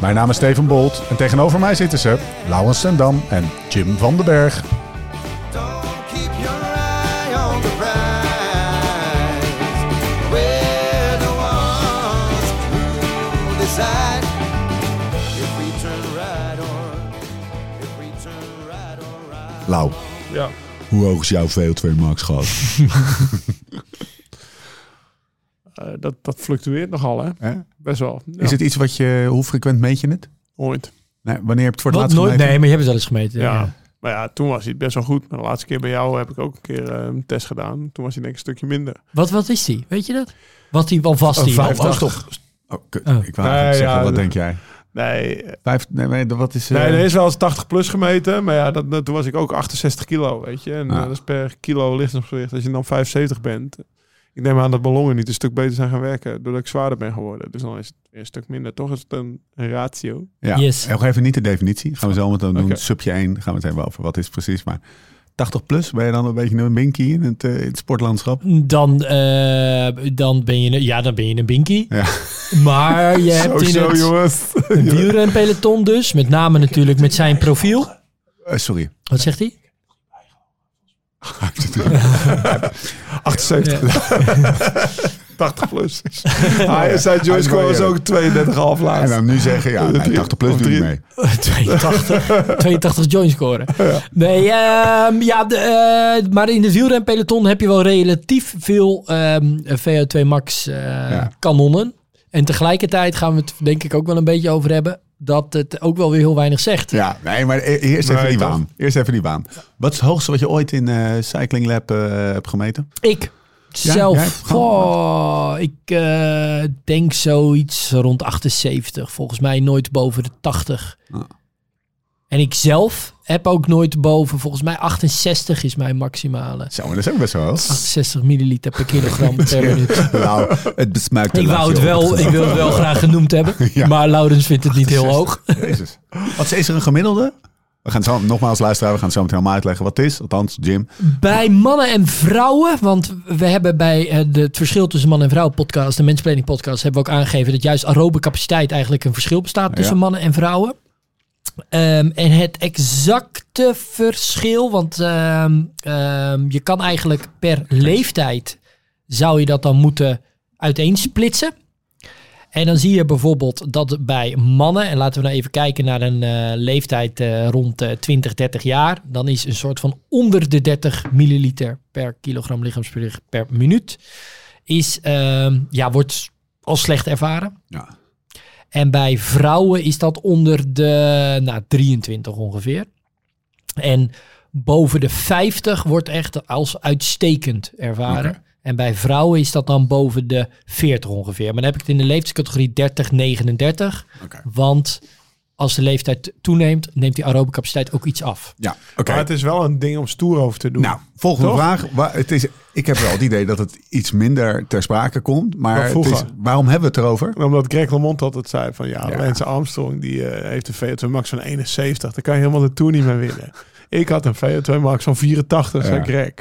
Mijn naam is Steven Bolt en tegenover mij zitten ze Laurens Sendam en Jim van den Berg. Lau, Ja. hoe hoog is jouw VO2 max gehad? Eh, dat, dat fluctueert nogal, hè? Best wel. Ja, Is het iets wat je, hoe frequent meet je het? ooit. Nee, wanneer heb je het voor het laatst nooit, gemeten? nee, maar je hebt het wel eens gemeten. Ja. Ja. Maar ja, toen was hij best wel goed. Maar de laatste keer bij jou heb ik ook een keer eh, een test gedaan. Toen was hij denk ik een stukje minder. Wat, wat is die? Weet je dat? Wat die al vast Een die? vijf- Oh, stop. Oh, kut. Oh. Ik wou Nee, eigenlijk zeggen, ja, wat de- denk jij? Nee, eh, Vijf, nee, nee, wat is... eh, nee, er is wel eens 80 plus gemeten. Maar ja, dat, dat- toen was ik ook 68 kilo, weet je. En eh, dat is per kilo lichaamsgewicht. Als je dan 75 bent. Ik neem aan dat ballongen niet een stuk beter zijn gaan werken. Doordat ik zwaarder ben geworden. Dus dan is het weer een stuk minder. Toch is het een, ratio. Ja, Yes. nog even niet de definitie. Gaan we zo meteen doen. Oké. Subje 1 gaan we het hebben over wat is het precies. Maar 80 plus, ben je dan een beetje een binky in het, eh, in het sportlandschap? Dan, eh, dan ben je een, ja, dan ben je een binky. Ja. Maar je hebt Zo, in het jongens. een wielrenpeloton dus. Met name natuurlijk met zijn profiel. Eh, sorry. Wat zegt hij? 78. 80 plus. Hij zei Joyce was ook 32,5 En laatst. dan nu zeggen, ja, nee, 80 plus doe drie- mee. 82, 82 joint scoren. Nee, ehm, ja, de, eh, maar in de wielrenpeloton heb je wel relatief veel ehm, VO2 max eh, Ja. kanonnen. En tegelijkertijd gaan we het denk ik ook wel een beetje over hebben dat het ook wel weer heel weinig zegt. Ja, nee, maar e- eerst even Nee, die toch? baan. Eerst even die baan. Wat is het hoogste wat je ooit in eh Cycling Lab eh, hebt gemeten? Ik Ja, zelf, oh, ik eh, denk zoiets rond 78. Volgens mij nooit boven de 80. Ah. En ik zelf heb ook nooit boven, volgens mij 68 is mijn maximale. Zo, maar dat is ook best wel hoog. 68 milliliter per kilogram per minuut. Nou, het besmuikt Ik wou het wel, ik wil het wel graag genoemd hebben. Ja. Maar Laurens vindt het niet heel hoog. Jezus. Wat is er een gemiddelde? We gaan het zo, nogmaals luisteren, we gaan het zo meteen helemaal uitleggen wat het is. Althans, Jim. Bij mannen en vrouwen, want we hebben bij eh, de, het verschil tussen man en vrouw podcast, de mensplanning podcast, hebben we ook aangegeven dat juist aerobe capaciteit eigenlijk een verschil bestaat tussen Ja. mannen en vrouwen. Ehm, en het exacte verschil, want ehm, ehm, je kan eigenlijk per leeftijd zou je dat dan moeten uiteensplitsen. En dan zie je bijvoorbeeld dat bij mannen, en laten we nou even kijken naar een eh, leeftijd eh, rond eh 20, 30 jaar, dan is een soort van onder de 30 milliliter per kilogram lichaamsgewicht per minuut, is, ja, wordt als slecht ervaren. Ja. En bij vrouwen is dat onder de nou, 23 ongeveer. En boven de 50 wordt echt als uitstekend ervaren. En bij vrouwen is dat dan boven de 40 ongeveer. Maar dan heb ik het in de leeftijdscategorie 30-39. Oké. Want als de leeftijd toeneemt, neemt die aerobe capaciteit ook iets af. Ja, oké. Maar het is wel een ding om stoer over te doen. Nou, volgende Toch? vraag. Wa- Het is, ik heb wel het idee dat het iets minder ter sprake komt. Maar het is, waarom hebben we het erover? Omdat Greg LeMond altijd zei van ja, Ja. Lance Armstrong die eh, heeft een VO2 max van 71. Dan kan je helemaal de Tour niet meer winnen. Ik had een VO2 max van 84, zei. Greg.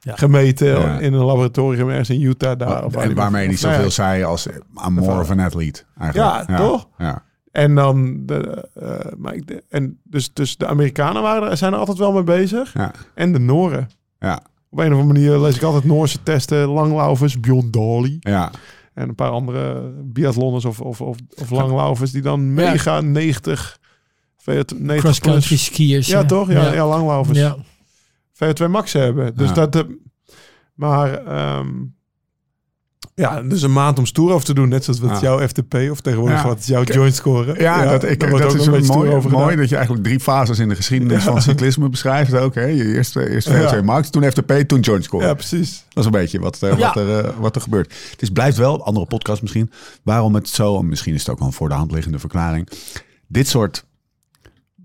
Ja. Gemeten Ja. in een laboratorium ergens in Utah. Daar, of waar en waarmee hij niet Nou ja, zoveel zei als I'm more of an athlete. Eigenlijk. Ja, toch? Ja. En dan, de, eh, maar ik, de- en dus, dus de Amerikanen waren er, zijn er altijd wel mee bezig. Ja. En de Noren. Ja. Op een of andere manier lees ik altijd Noorse testen, langlaufers, Bjorn Dali. Ja. En een paar andere biathlonners of, of, of, of langlaufers die dan mega 90, 90 Cross-country plus. skiers. Ja, toch? Ja, ja. langlaufers. Ja. VO2 max hebben. Dus Ja. dat... De, maar... ehm, ja, dus een maand om stoer over te doen. Net zoals wat Ja. jouw FTP of tegenwoordig Ja. wat is jouw joint scoren. Ja, dat, ik, dat, ook is een een beetje stoer mooi, over mooi gedaan. dat je eigenlijk drie fases in de geschiedenis van cyclisme beschrijft ook. Hè? Je eerst, eerst VO2 Ja. Max, toen FTP, toen joint score. Ja, precies. Dat is een beetje wat, eh, Ja. wat, er, eh, wat er gebeurt. Het is, blijft wel, andere podcast misschien, waarom het zo, en misschien is het ook wel een voor de hand liggende verklaring. Dit soort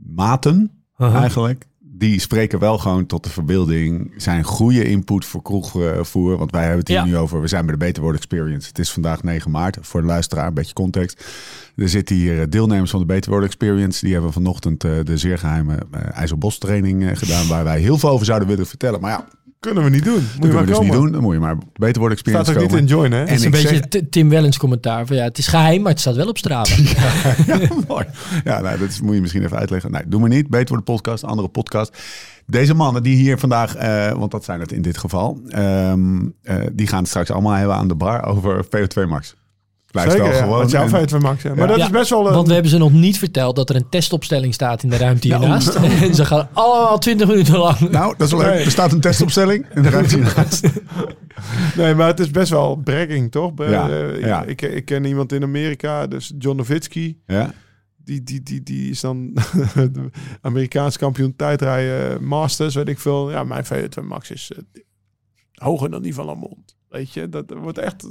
maten eigenlijk, die spreken wel gewoon tot de verbeelding. Zijn goede input voor kroegvoer. Want wij hebben het hier Ja. nu over, we zijn bij de Beter World Experience. Het is vandaag 9 maart, voor de luisteraar, een beetje context. Er zitten hier eh, deelnemers van de Beter World Experience. Die hebben vanochtend eh, de zeer geheime eh IJzerbos training gedaan. Waar wij heel veel over zouden willen vertellen. Maar ja, Kunnen we niet doen. Moet dat je kunnen maar we dus komen. niet doen. Dan moet je maar Beter Staat Experience ook niet komen. in join, hè? En is een beetje zeg- Tim Wellens commentaar. Van, ja, het is geheim, maar het staat wel op Strava. Ja, mooi. Ja, nou, dat is- moet je misschien even uitleggen. Nee, doe maar niet. Beter voor de podcast, andere podcast. Deze mannen die hier vandaag, eh, want dat zijn het in dit geval, ehm, eh, die gaan het straks allemaal hebben aan de bar over VO2 Max. Blijft Zeker, wel ja. gewoon. Wat jouw en- VO2 max. Ja. Maar Ja. dat Ja, is best wel een... Want we hebben ze nog niet verteld dat er een testopstelling staat in de ruimte hiernaast. En ze gaan allemaal 20 minuten lang. Nou, dat is wel leuk. Nee. Er staat een testopstelling en de ruimte hiernaast. Nee, maar het is best wel bragging, toch? Ja, eh, ja. Ik, ik ken iemand in Amerika, dus John Nowitzki. Ja, Die, die, die, die is dan Amerikaans kampioen tijdrijden, masters, weet ik veel. Ja, mijn VO2 max is eh, hoger dan die van Lamont. Weet je, dat wordt echt, eh,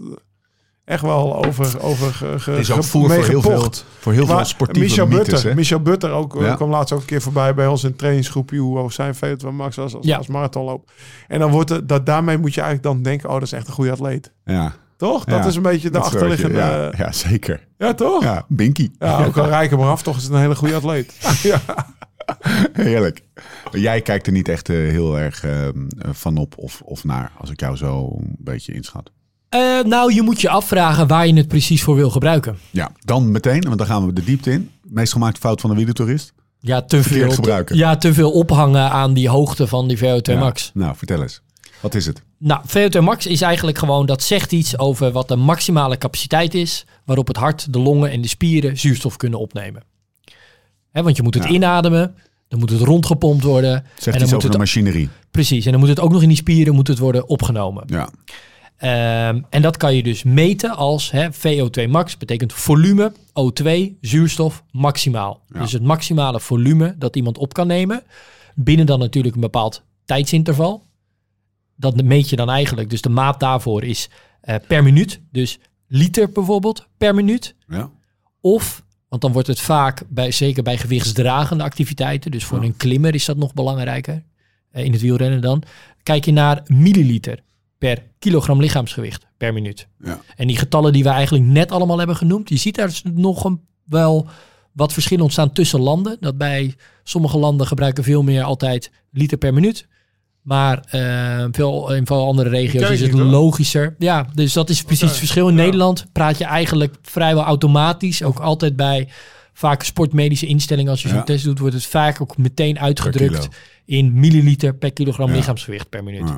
echt wel over, over ge, het is ook voer voor heel veel, voor heel veel Maar sportieve Michel mythes. Butter, hè? Michel Butter ook, eh, Ja. kwam laatst ook een keer voorbij bij ons in een trainingsgroepje hoe hoog zijn VO2 max was als, Ja. als marathonloop. En dan wordt het, dat daarmee moet je eigenlijk dan denken, oh, dat is echt een goede atleet. Ja, Toch? Dat Ja, is een beetje de achterliggende... Ja, Ja, ja, zeker. toch? Ja, Ja, Binky. ook al rijk hem af, toch is het een hele goede atleet. ja. Heerlijk. Maar Jij kijkt er niet echt eh, heel erg eh, van op of, of naar, als ik jou zo een beetje inschat. Eh, nou, je moet je afvragen waar je het precies voor wil gebruiken. Ja, dan meteen, want dan gaan we de diepte in. Meest gemaakte fout van de wielertourist. Ja, te veel, gebruiken. ja, te veel ophangen aan die hoogte van die VO2 Ja. max. Nou, vertel eens. Wat is het? Nou, VO2 max is eigenlijk gewoon, dat zegt iets over wat de maximale capaciteit is, waarop het hart, de longen en de spieren zuurstof kunnen opnemen. Want je moet het Ja. inademen, dan moet het rondgepompt worden. Zegt en iets dan over moet de het, machinerie. precies, en dan moet het ook nog in die spieren moet het worden opgenomen. Ja. Ehm, en dat kan je dus meten als hè, VO2 max, betekent volume, O2, zuurstof, maximaal. Ja. Dus het maximale volume dat iemand op kan nemen, binnen dan natuurlijk een bepaald tijdsinterval. Dat meet je dan eigenlijk, dus de maat daarvoor is eh, per minuut, dus liter bijvoorbeeld per minuut. ja. Of, want dan wordt het vaak, bij, zeker bij gewichtsdragende activiteiten, dus voor Ja. een klimmer is dat nog belangrijker, eh, in het wielrennen dan, kijk je naar milliliter per kilogram lichaamsgewicht per minuut. Ja. En die getallen die we eigenlijk net allemaal hebben genoemd, je ziet daar nog een, wel wat verschillen ontstaan tussen landen. Dat bij sommige landen gebruiken veel meer altijd liter per minuut. Maar eh, veel, in veel andere regio's is het logischer. Ja, dus dat is precies het verschil. In ja. Nederland praat je eigenlijk vrijwel automatisch. Ook altijd bij vaak sportmedische instellingen. Als je Ja. zo'n test doet, wordt het vaak ook meteen uitgedrukt in milliliter per kilogram Ja. lichaamsgewicht per minuut.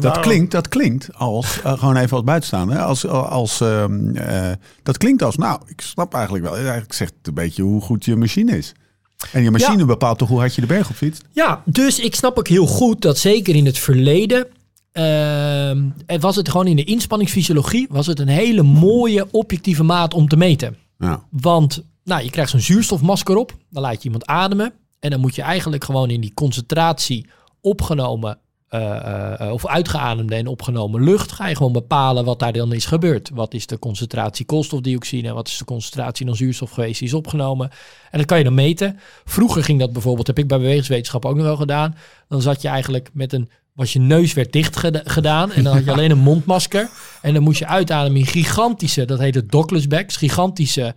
Dat klinkt, dat klinkt als, eh, gewoon even als buitenstaander, als, als, ehm, eh, dat klinkt als, nou, ik snap eigenlijk wel, eigenlijk zegt het een beetje hoe goed je machine is. En je machine Ja. bepaalt toch hoe hard je de berg op fietst? Ja, dus ik snap ook heel goed dat zeker in het verleden. ehm, het was het gewoon in de inspanningsfysiologie. Was het een hele mooie objectieve maat om te meten. Ja, Want nou, je krijgt zo'n zuurstofmasker op. Dan laat je iemand ademen. En dan moet je eigenlijk gewoon in die concentratie opgenomen. Eh, eh, eh, of uitgeademde en opgenomen lucht. Ga je gewoon bepalen wat daar dan is gebeurd. Wat is de concentratie koolstofdioxide en wat is de concentratie dan zuurstof geweest die is opgenomen. En dat kan je dan meten. Vroeger ging dat bijvoorbeeld, heb ik bij bewegingswetenschap ook nog wel gedaan. Dan zat je eigenlijk met een, was je neus werd dicht geda- gedaan en dan had je alleen een mondmasker. En dan moest je uitademen in gigantische, dat heette Douglas bags, gigantische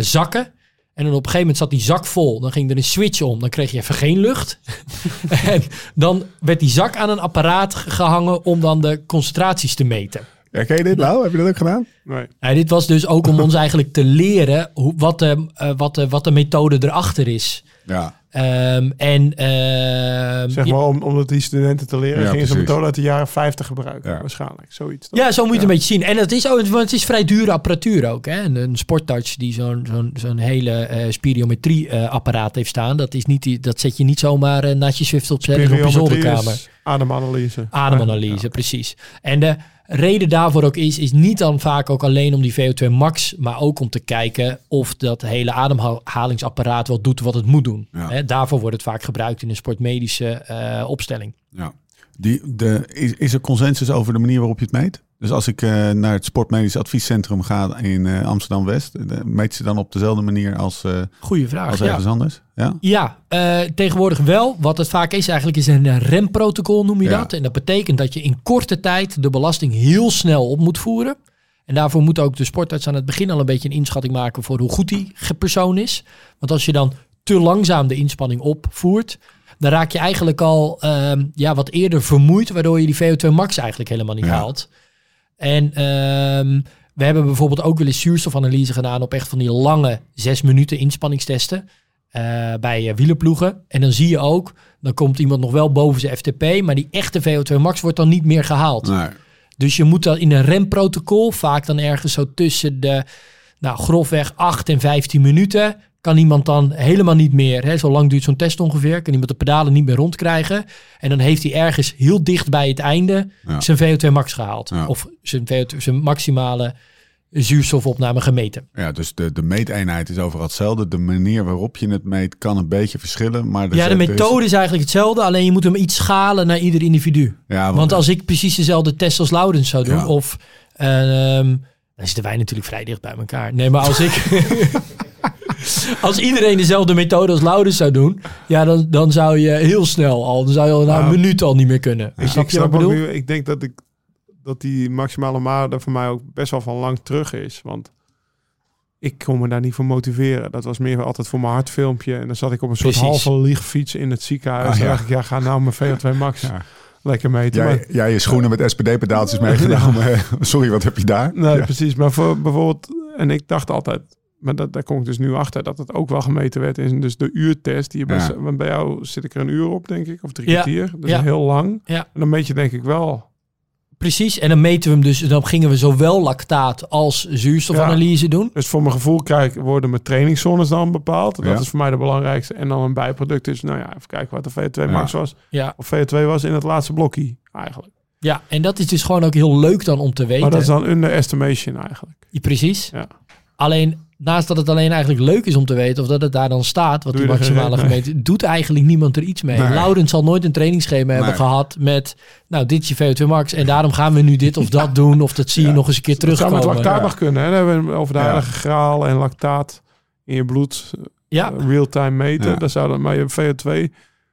zakken. En dan op een gegeven moment zat die zak vol. Dan ging er een switch om. Dan kreeg je even geen lucht. en dan werd die zak aan een apparaat ge- gehangen om dan de concentraties te meten. ja ken je dit nou? Heb je dat ook gedaan? Nee. Dit was dus ook om ons eigenlijk te leren hoe, wat, de, eh, wat, de, wat de methode erachter is. Ja, Ehm, en ehm, Zeg maar om, om het die studenten te leren, Ja, gingen ze methode uit de jaren 50 gebruiken. Ja. Waarschijnlijk, zoiets. toch? Ja, zo moet je het Ja. een beetje zien. En het is, ook, want het is vrij dure apparatuur ook. Hè? Een, een sportarts die zo'n zo'n zo'n hele eh spiriometrie eh, apparaat heeft staan. Dat, is niet, die- dat zet je niet zomaar eh, naast je Zwift op, op je zolderkamer. Ademanalyse. Ademanalyse, precies. En de reden daarvoor ook is, is niet dan vaak ook alleen om die VO2 max, maar ook om te kijken of dat hele ademhalingsapparaat wel doet wat het moet doen. Ja. Daarvoor wordt het vaak gebruikt in een sportmedische eh, opstelling. Ja. Die, de, is, is er consensus over de manier waarop je het meet? Dus als ik eh, naar het Sportmedisch Adviescentrum ga in eh, Amsterdam-West, eh, meet ze dan op dezelfde manier als, Goeie vraag. als ja. ergens anders? Ja? Ja, tegenwoordig wel. Wat het vaak is eigenlijk is een remprotocol noem je Ja. dat. En dat betekent dat je in korte tijd de belasting heel snel op moet voeren. En daarvoor moet ook de sportarts aan het begin al een beetje een inschatting maken voor hoe goed die persoon is. Want als je dan te langzaam de inspanning opvoert, dan raak je eigenlijk al ehm, ja, wat eerder vermoeid, waardoor je die VO2 max eigenlijk helemaal niet Ja. haalt. En ehm, we hebben bijvoorbeeld ook wel eens zuurstofanalyse gedaan op echt van die lange zes minuten inspanningstesten eh, bij eh, wielerploegen. En dan zie je ook, dan komt iemand nog wel boven zijn FTP, maar die echte VO2 max wordt dan niet meer gehaald. Nee. Dus je moet dan in een remprotocol, vaak dan ergens zo tussen de, nou grofweg 8 en 15 minuten, kan iemand dan helemaal niet meer, hè, zo lang duurt zo'n test ongeveer, kan iemand de pedalen niet meer rondkrijgen. En dan heeft hij ergens heel dicht bij het einde Ja. zijn VO2 max gehaald. Ja. Of zijn, VO2, zijn maximale zuurstofopname gemeten. Ja, dus de, de meeteenheid is overal hetzelfde. De manier waarop je het meet kan een beetje verschillen. Maar Ja, de is- methode is eigenlijk hetzelfde, alleen je moet hem iets schalen naar ieder individu. Ja, Want als ik precies dezelfde test als Laurens zou doen, of ehm, dan zitten wij natuurlijk vrij dicht bij elkaar. Nee, maar als ik. als iedereen dezelfde methode als Laurens zou doen, ja, dan, dan zou je heel snel al, dan zou je al na een Nou, minuut al niet meer kunnen. Ik, Snap ik je wat ik snap ook bedoel? ik denk dat, ik, dat die maximale waarde voor mij ook best wel van lang terug is. Want ik kon me daar niet voor motiveren. Dat was meer altijd voor mijn hartfilmpje. En dan zat ik op een soort Precies. halve liegfiets in het ziekenhuis. Ah, en ja. dacht ik, ja, ga nou mijn VO2 max Ja. lekker meten. Jij, Maar- jij je schoenen met SPD-pedaaltjes meegenomen. Sorry, wat heb je daar? Nee, Ja. precies. Maar voor bijvoorbeeld, en ik dacht altijd, maar dat, daar kom ik dus nu achter, dat het ook wel gemeten werd. In dus de uurtest. Die je bij, Ja. bij jou zit ik er een uur op, denk ik, of drie Ja. kwartier. Dat is Ja. heel lang. Ja. En dan meet je denk ik wel. Precies. En dan meten we hem dus, dan gingen we zowel lactaat als zuurstofanalyse doen. Dus voor mijn gevoel kijk, worden mijn trainingszones dan bepaald. Dat Ja. is voor mij de belangrijkste. En dan een bijproduct is, nou ja, even kijken wat de VO2 max was. Ja, Of VO2 was in het laatste blokje eigenlijk. ja, en dat is dus gewoon ook heel leuk dan om te weten. Maar dat is dan underestimation eigenlijk. Precies. Ja. Alleen, naast dat het alleen eigenlijk leuk is om te weten of dat het daar dan staat, wat Doe die maximale mee? gemeten, doet eigenlijk niemand er iets mee. Nee. Laurens zal nooit een trainingsschema hebben gehad met, nou, dit is je VO2 max en daarom gaan we nu dit of dat doen, of dat zie je Ja. nog eens een keer Dat zou met lactaat Ja. nog kunnen. Hè? Dan hebben we over de Ja. heilige graal en lactaat in je bloed. Ja, eh, real-time meten. Ja. Dat zou dan maar je VO2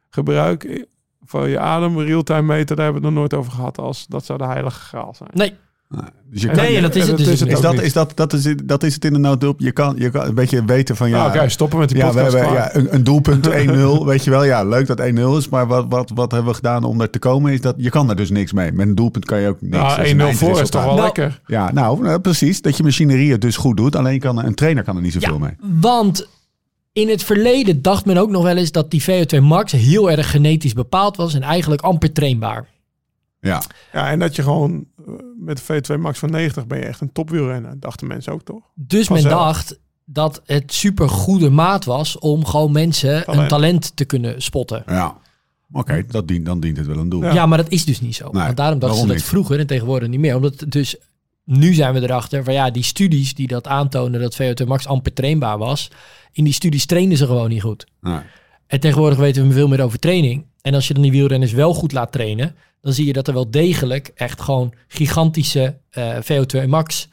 gebruik eh, voor je adem, real-time meten, daar hebben we het nog nooit over gehad. Als dat zou de heilige graal zijn. nee, Dus je kan, nee, dat is het dus is het dat, is, dat, dat, is, het- dat is het in de notendop. Je kan, je kan een beetje weten van ja... Ja, Oké, stoppen met die Ja, we hebben ja, een, een doelpunt 1-0. weet je wel, ja, leuk dat 1-0 is. Maar wat, wat, wat hebben we gedaan om er te komen? Is dat je kan er dus niks mee. Met een doelpunt kan je ook niks. Nou, is een 1-0 voor is toch wel Nou, lekker. Ja, nou, nou, precies. Dat je machinerie het dus goed doet. Alleen kan, een trainer kan er niet zoveel Ja. mee. want in het verleden dacht men ook nog wel eens dat die VO2 max heel erg genetisch bepaald was en eigenlijk amper trainbaar. Ja, Ja, en dat je gewoon met V2 max van 90 ben je echt een topwielrenner. Dachten mensen ook toch? Dus men dacht dat het super goede maat was om gewoon mensen een Talent. talent te kunnen spotten. ja. Oké, dat dient, dan dient het wel een doel. Ja. Ja, maar dat is dus niet zo. Nee, Want daarom dachten ze dat niet? vroeger en tegenwoordig niet meer. Omdat dus nu zijn we erachter van ja, die studies die dat aantonen dat VO2 max amper trainbaar was. In die studies trainden ze gewoon niet goed. Nee. En tegenwoordig weten we veel meer over training. En als je dan die wielrenners wel goed laat trainen, dan zie je dat er wel degelijk echt gewoon gigantische eh, VO2 max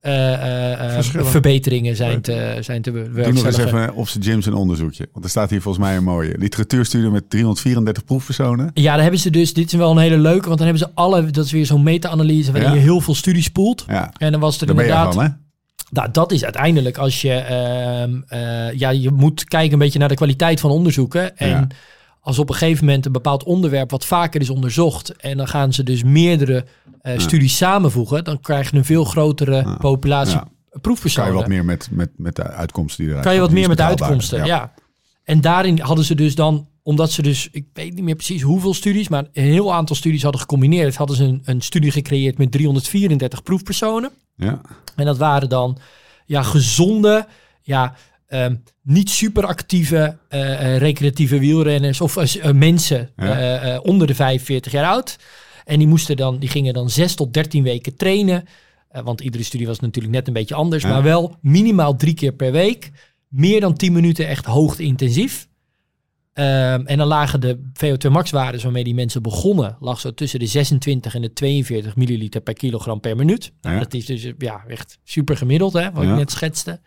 eh, eh, eh, verbeteringen zijn te, zijn te Doe nog eens even op zijn gyms een onderzoekje. Want er staat hier volgens mij een mooie literatuurstudie met 334 proefpersonen. Ja, daar hebben ze dus, dit is wel een hele leuke, want dan hebben ze alle, dat is weer zo'n meta-analyse waarin Ja. je heel veel studies spoelt. Ja, En dan was er daar ben je inderdaad, van, hè? nou, dat is uiteindelijk als je, ehm, eh, ja, je moet kijken een beetje naar de kwaliteit van onderzoeken. En Ja. Als op een gegeven moment een bepaald onderwerp wat vaker is onderzocht en dan gaan ze dus meerdere eh, studies samenvoegen, dan krijg je een veel grotere Ja. populatie Ja. Kan proefpersonen. je wat meer met, met, met de uitkomsten die eruit Kan je wat meer met betaalbaar. uitkomsten, ja. En daarin hadden ze dus dan, omdat ze dus, ik weet niet meer precies hoeveel studies, maar een heel aantal studies hadden gecombineerd, hadden ze een, een studie gecreëerd met 334 proefpersonen. Ja. En dat waren dan ja, gezonde, ja, ehm, niet superactieve eh, eh, recreatieve wielrenners of eh, mensen Ja. onder de 45 jaar oud. En die, moesten dan, die gingen dan 6 tot 13 weken trainen. Want iedere studie was natuurlijk net een beetje anders. Ja. Maar wel minimaal drie keer per week. Meer dan 10 minuten echt hoogte-intensief. Ehm, en dan lagen de VO2 max waarden waarmee die mensen begonnen, lag zo tussen de 26 en de 42 milliliter per kilogram per minuut. Nou. Dat is dus ja, echt super gemiddeld, hè, wat ik net schetste.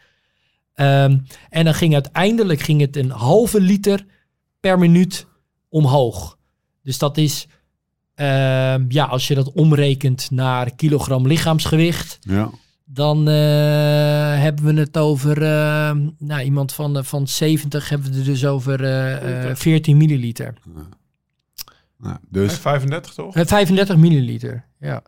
Ehm, en dan ging uiteindelijk ging het een halve liter per minuut omhoog. Dus dat is, ehm, ja, als je dat omrekent naar kilogram lichaamsgewicht, Ja. dan eh, hebben we het over ehm, nou, iemand van, eh, van 70 hebben we het dus over eh, eh, 14 milliliter. Nou, En dus 35 toch? Eh, 35 milliliter, ja.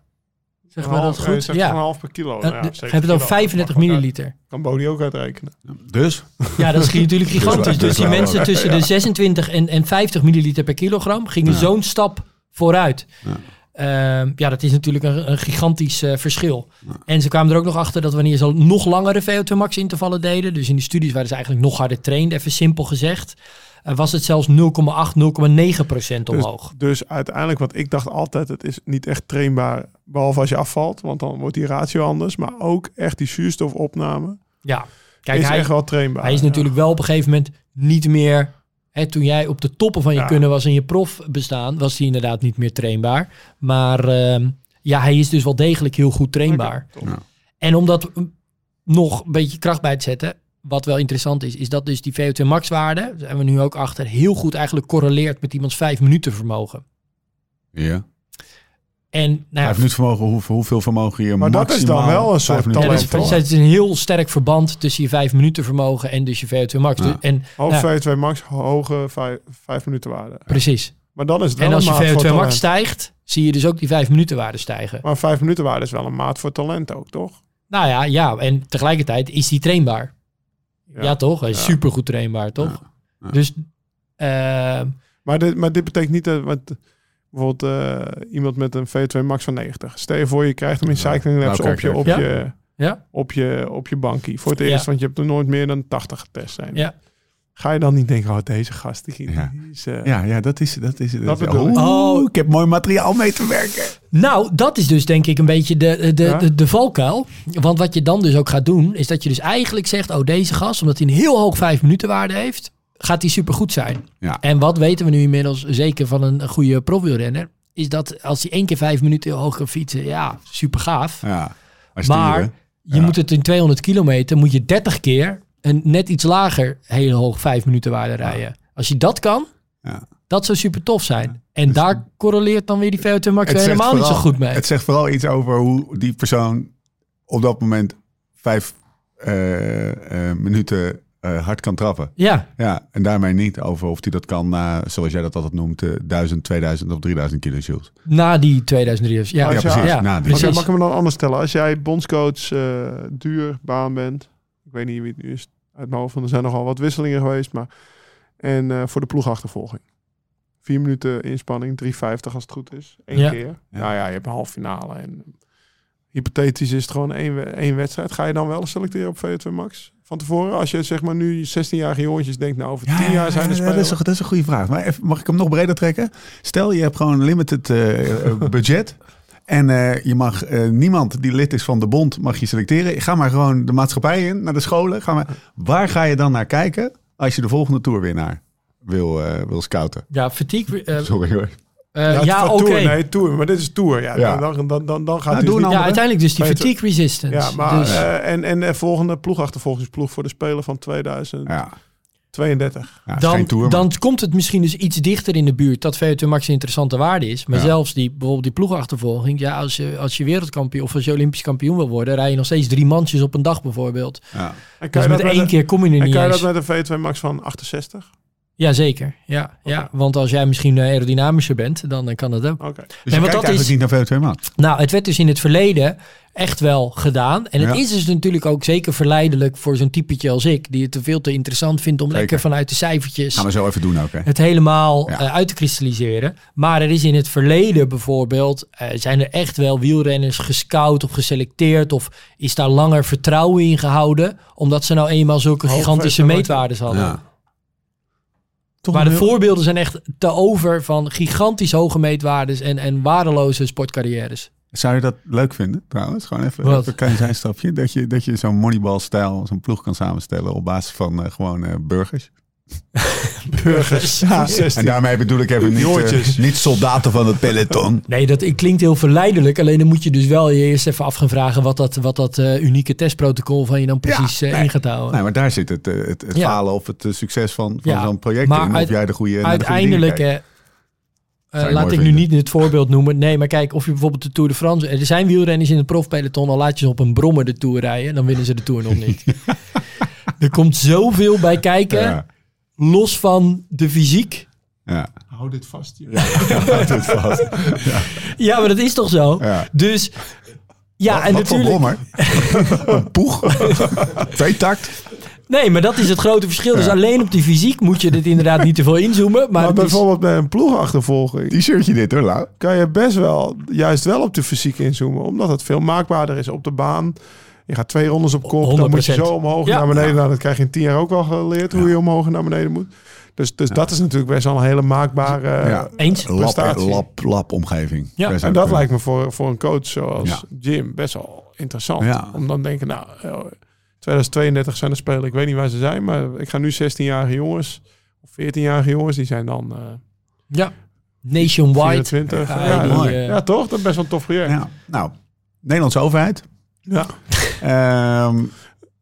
Zeg maar dat Half- goed? je zegt Ja. Een half per kilo. Eh, Nou ja, het over kilo. 35 Mag ook uit- milliliter. Kan Bodie ook uitrekenen. dus Ja, dat schiet natuurlijk gigantisch. Dus- Dus die dus- mensen tussen de 26 en, en 50 milliliter per kilogram gingen Ja. zo'n stap vooruit. Ja. Ehm, ja, dat is natuurlijk een, een gigantisch eh, verschil. En ze kwamen er ook nog achter dat wanneer ze nog langere VO2 max intervallen deden, dus in die studies waren ze eigenlijk nog harder trained, even simpel gezegd, eh, was het zelfs 0,8, 0,9 procent Dus, omhoog. dus uiteindelijk, wat ik dacht altijd, het is niet echt trainbaar, behalve als je afvalt, want dan wordt die ratio anders. Maar ook echt die zuurstofopname ja, kijk, is hij, echt wel trainbaar. hij is natuurlijk wel op een gegeven moment niet meer. Hè, toen jij op de toppen van je Ja. kunnen was in je prof bestaan, was hij inderdaad niet meer trainbaar. Maar ehm, ja, hij is dus wel degelijk heel goed trainbaar. En om dat mm, nog een beetje kracht bij te zetten, wat wel interessant is, is dat dus die VO2 max waarde, daar zijn we nu ook achter, heel goed eigenlijk correleert met iemands vijf minuten vermogen. ja. En nou ja, Vijf minuten vermogen, hoeveel, hoeveel vermogen je Maar dat is dan maximaal wel een soort minuten ja, dat talent, is, toch? het is een heel sterk verband tussen je vijf minuten vermogen en dus je VO2 max. Ja. En Half Ja. VO2 max, hoge vijf, vijf minuten waarde. precies. Maar dan is het wel En als een je maat voor VO2 max stijgt, zie je dus ook die vijf minuten waarde stijgen. Maar vijf minuten waarde is wel een maat voor talent ook, toch? Nou ja, ja, en tegelijkertijd is die trainbaar. Ja, toch? Hij is Ja. supergoed trainbaar, toch? Ja. Ja. Dus ehm, Maar dit, maar dit betekent niet dat... Want, bijvoorbeeld eh, iemand met een VO2 max van 90. Stel je voor, je krijgt hem in cycling labs Nou, op, je, op, ja. je, ja, op, je, op je bankie. Voor het Ja. eerst, want je hebt er nooit meer dan 80 getest zijn. ja. Ga je dan niet denken, oh, deze gast, die, Ja. die is... eh, Ja, ja, dat is dat is Dat Oh. ik heb mooi materiaal mee te werken. Nou, dat is dus denk ik een beetje de, de, Ja? de, de valkuil. Want wat je dan dus ook gaat doen, is dat je dus eigenlijk zegt... oh, deze gast, omdat hij een heel hoog vijf minuten waarde heeft... gaat hij supergoed zijn. Ja. En wat weten we nu inmiddels zeker van een, goede profwielrenner... is dat als hij één keer vijf minuten heel hoog kan fietsen... ja, super gaaf. Ja. Maar, je Ja. moet het in 200 kilometer... moet je 30 keer een net iets lager hele hoog vijf minuten waarde rijden. Als je dat kan, Ja. dat zou super tof zijn. En daar correleert dan weer die VO2 max helemaal niet zo goed mee. Het zegt vooral iets over hoe die persoon op dat moment vijf eh, eh, minuten eh, hard kan trappen. Ja, Ja, en daarmee niet over of hij dat kan na, zoals jij dat altijd noemt, eh, 1000, 2000 of 3000 kilojoules. Na die 2003. Ja, Ja, Ja, precies. Ja, na die. Oké, precies. mag ik me dan anders stellen? Als jij bondscoach eh, duur baan bent, ik weet niet wie het nu is uit mijn hoofd, want er zijn nogal wat wisselingen geweest, maar en eh, voor de ploegachtervolging. Vier minuten inspanning, 3,50 als het goed is. Eén Ja. keer. Ja. Nou ja, je hebt een halve finale. En hypothetisch is het gewoon één, één wedstrijd. Ga je dan wel selecteren op VO2 Max? Van tevoren, als je zeg maar nu 16-jarige jongetjes denkt, nou over 10 jaar zijn er ja, spelers. dat, is een, dat is een goede vraag. Maar even, mag ik hem nog breder trekken? Stel, je hebt gewoon een limited eh, eh, budget. En eh, je mag eh, niemand die lid is van de bond mag je selecteren. Ga maar gewoon de maatschappij in, naar de scholen. Ga maar, waar ga je dan naar kijken als je de volgende tourwinnaar wil, eh, wil scouten? Ja, fatigue. Sorry hoor. eh, ja, is oké. Tour, nee, tour. Maar dit is tour. Ja, Ja. Dan, dan, dan, dan gaat Nou, het dus niet- Ja, uiteindelijk dus die fatigue resistance. Ja, maar dus, en, en de volgende ploegachtervolgingsploeg voor de Spelen van 2032. Ja, ja is dan, tour. dan komt het misschien dus iets dichter in de buurt dat VO2 max een interessante waarde is. Maar Ja. zelfs die, bijvoorbeeld die ploegachtervolging. Ja, als je, als je wereldkampioen of als je olympisch kampioen wil worden, rij je nog steeds drie mandjes op een dag bijvoorbeeld. ja. En kan Dus je met dat met één een- keer kom je er En niet kan je eens. dat met een V2 max van 68? Jazeker, ja, ja. Want als jij misschien eh, aerodynamischer bent, dan kan dat ook. Oké. Dus want kijkt dat is- niet naar VO2 Max. Nou, het werd dus in het verleden echt wel gedaan. En het Ja. is dus natuurlijk ook zeker verleidelijk voor zo'n typetje als ik, die het te veel te interessant vindt om Zeker. lekker vanuit de cijfertjes Gaan we zo even doen ook, hè? het helemaal Ja. eh, uit te kristalliseren. Maar er is in het verleden bijvoorbeeld, eh, zijn er echt wel wielrenners gescout of geselecteerd of is daar langer vertrouwen in gehouden, omdat ze nou eenmaal zulke gigantische meetwaardes hadden. Ja. Toch Maar de heel- voorbeelden zijn echt te over van gigantisch hoge meetwaardes en, en waardeloze sportcarrières. Zou je dat leuk vinden, trouwens? Gewoon even, even een klein zijstapje. Dat je, dat je zo'n moneyball-stijl, zo'n ploeg kan samenstellen op basis van eh, gewoon eh, burgers. Burgers. En daarmee bedoel ik even niet, eh, niet soldaten van het peloton. Nee, dat klinkt heel verleidelijk. Alleen dan moet je dus wel je eerst even af gaan vragen wat dat, wat dat eh, unieke testprotocol van je dan precies eh, nee. in gaat houden. Nee, maar daar zit het, het, het Ja. falen of het succes van, van Ja, zo'n project maar in. Of uit- jij de goede naar de goede Uiteindelijk, laat ik nu niet het voorbeeld noemen. Nee, maar kijk, of je bijvoorbeeld de Tour de France... Er zijn wielrenners in het profpeloton, al laat je ze op een brommer de Tour rijden. Dan winnen ze de Tour nog niet. er komt zoveel bij kijken, Ja, los van de fysiek. ja. Hou dit vast hier. Houdt het vast. Ja, maar dat is toch zo? Ja. Dus ja, Wat- en wat voor natuurlijk... een poeg? Tweetakt? Nee, maar dat is het grote verschil. Dus Ja. alleen op die fysiek moet je dit inderdaad niet te veel inzoomen. Maar, bijvoorbeeld bij een ploegachtervolging T-shirtje dit hoor, Lau. kan je best wel juist wel op de fysiek inzoomen. Omdat het veel maakbaarder is op de baan. Je gaat twee rondes op kop. Dan moet je 100%. zo omhoog Ja. naar beneden. Nou, dat krijg je in tien jaar ook wel geleerd. Hoe je omhoog en naar beneden moet. Dus, dus dat is natuurlijk best wel een hele maakbare... Ja. Eens. Lab, Prestatie. lab, lab omgeving. Ja, En dat eh, lijkt me voor, voor een coach zoals Ja. Jim best wel interessant. Ja. Om dan te denken, nou, eh, 2032 zijn er spelen. Ik weet niet waar ze zijn, maar ik ga nu 16-jarige jongens of 14-jarige jongens, die zijn dan eh Ja. Nationwide. 24. Ja, Ja, die, ja, eh, ja, toch? Dat is best wel een tof project. Nou, Nederlandse overheid. Ehm,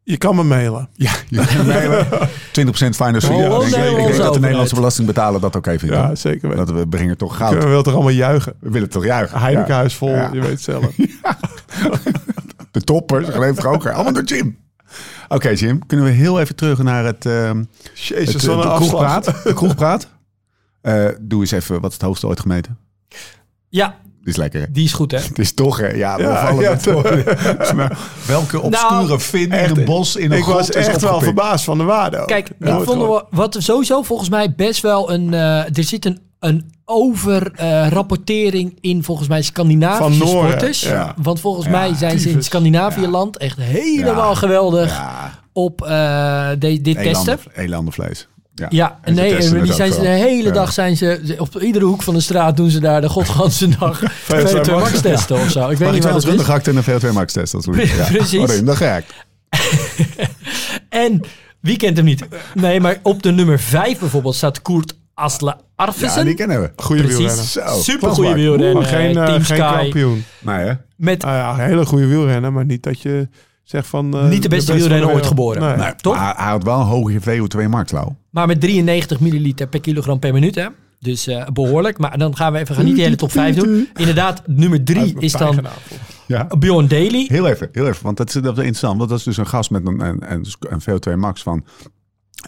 Je kan me mailen. ja, je kan mailen. 20% finance fee. Hallo, ik, denk, ik denk Nederlandse dat de. Nederlandse belastingbetaler dat ook even Ja, zeker weten. Dat we brengen toch goud. Kunnen we wel toch allemaal juichen? We willen toch juichen. Heinekenhuis vol, Ja. je weet zelf. De toppers, geleefd hoger. Allemaal door Jim. Oké Jim, kunnen we heel even terug naar het, ehm Jezus, het, eh, de kroegpraat. De kroegpraat. Eh, doe eens even, wat is het hoogste ooit gemeten? Ja, Dit is lekker hè? die is goed hè. Het is toch hè? Ja, we Ja, vallen ja, Maar Welke obscure Nou, vin in een bos in een Ik was echt wel verbaasd van de waarde. ook. Kijk, Ja, ik vond wat sowieso volgens mij best wel een... eh, er zit een, een overrapportering in volgens mij Scandinavische Van Noorden, sporters. ja. Want volgens Ja, mij zijn ze in tyfus. Scandinavië-land echt helemaal Ja. geweldig Ja, op eh, de- dit testen. elanden, elandenvlees. Ja, Ja, En nee, en die zijn ze de hele Ja. dag zijn ze op iedere hoek van de straat doen ze daar de godganse dag VO2 max testen of zo. Ik weet niet ik wat wel het is. gehakt en een VO2 max test? Dat is ja. Precies. Oh, nee, dat ga ik. En wie kent hem niet? Nee, maar op de nummer 5 bijvoorbeeld staat Koert Asle Ja, Arvesen. die kennen we. Goeie Precies. wielrenner. Super goede wielrenner. Maar geen, eh, Team geen kampioen. Nee, hè? Met ja, een hele goede wielrenner, maar niet dat je zegt van... eh, Niet de beste wielrenner ooit geboren. Nee. Nee, Toch? Maar hij had wel een hoge VO2 max, Lau. Maar met 93 milliliter per kilogram per minuut, hè? Dus eh, behoorlijk. Maar dan gaan we even, gaan niet de hele top 5 doen. Inderdaad, nummer Hij 3 heeft me is dan gedaan. Ja. Bjorn Daly. Heel even, heel even, want dat is, dat is interessant. Want dat is dus een gast met een, een, een, een VO2 max van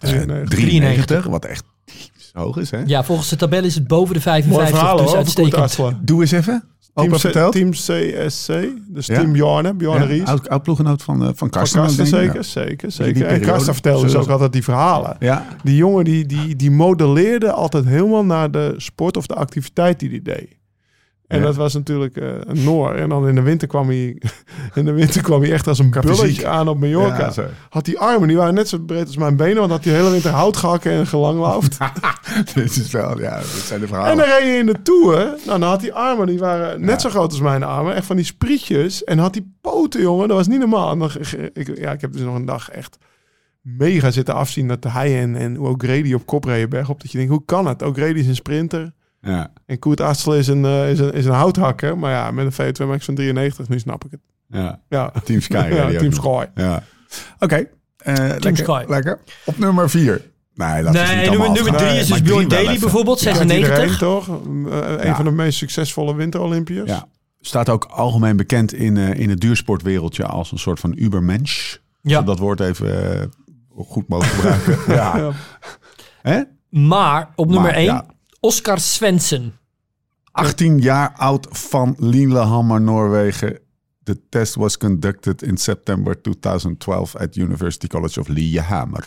eh, 93. 93, wat echt hoog is, hè? Ja, volgens de tabel is het boven de Mooi 55, verhaal dus uitstekend. Doe eens even. Team, C- vertelt. team CSC, dus Ja? team Bjarne, Bjarne Ja, Ries. oud, oud ploeggenoot van, eh, van Van Karsten. Karsten zeker, Ja. zeker, zeker. En. Karsten vertelde dus ook altijd die verhalen. Ja, Die jongen die, die, die modelleerde altijd helemaal naar de sport of de activiteit die hij deed. En Ja. dat was natuurlijk eh, een Noor. En dan in de winter kwam hij, in de winter kwam hij echt als een bulletje aan op Mallorca. Ja, had die armen, die waren net zo breed als mijn benen. Want had hij de hele winter hout gehakken en gelanglaufd. dit is wel, ja, dit zijn de en dan reed je in de Tour. Nou, dan had die armen, die waren net zo groot als mijn armen. Echt van die sprietjes. En had die poten, jongen. Dat was niet normaal. En dan, ge- ik, ja, ik heb dus nog een dag echt mega zitten afzien dat hij en, en O'Grady op kop reden bergop. Dat je denkt, hoe kan het? O'Grady is een sprinter. Ja, En Koert Astel is een, eh, is, een, is een houthakker. Maar ja, met een V2 Max van 93, nu snap ik het. ja. Ja, Team Sky. ja, Team. Sky. Ja. Oké. eh, lekker, Sky. Lekker. Op nummer vier. Nee, dat is niet Nee, allemaal nummer, nummer 3 afgegaan. is dus Bjorn drie Daly bijvoorbeeld, Kent iedereen 96. toch? Eh, een Ja. van de meest succesvolle winter-Olympiërs. Ja. Staat ook algemeen bekend in, eh, in het duursportwereldje als een soort van ubermensch. Ja. Als we dat woord even goed mogen gebruiken. ja. Ja. Hè? Maar op nummer Maar, 1, ja. Oscar Svensson. 18 jaar oud van Lillehammer, Noorwegen. The test was conducted in September 2012 at University College of Lillehammer.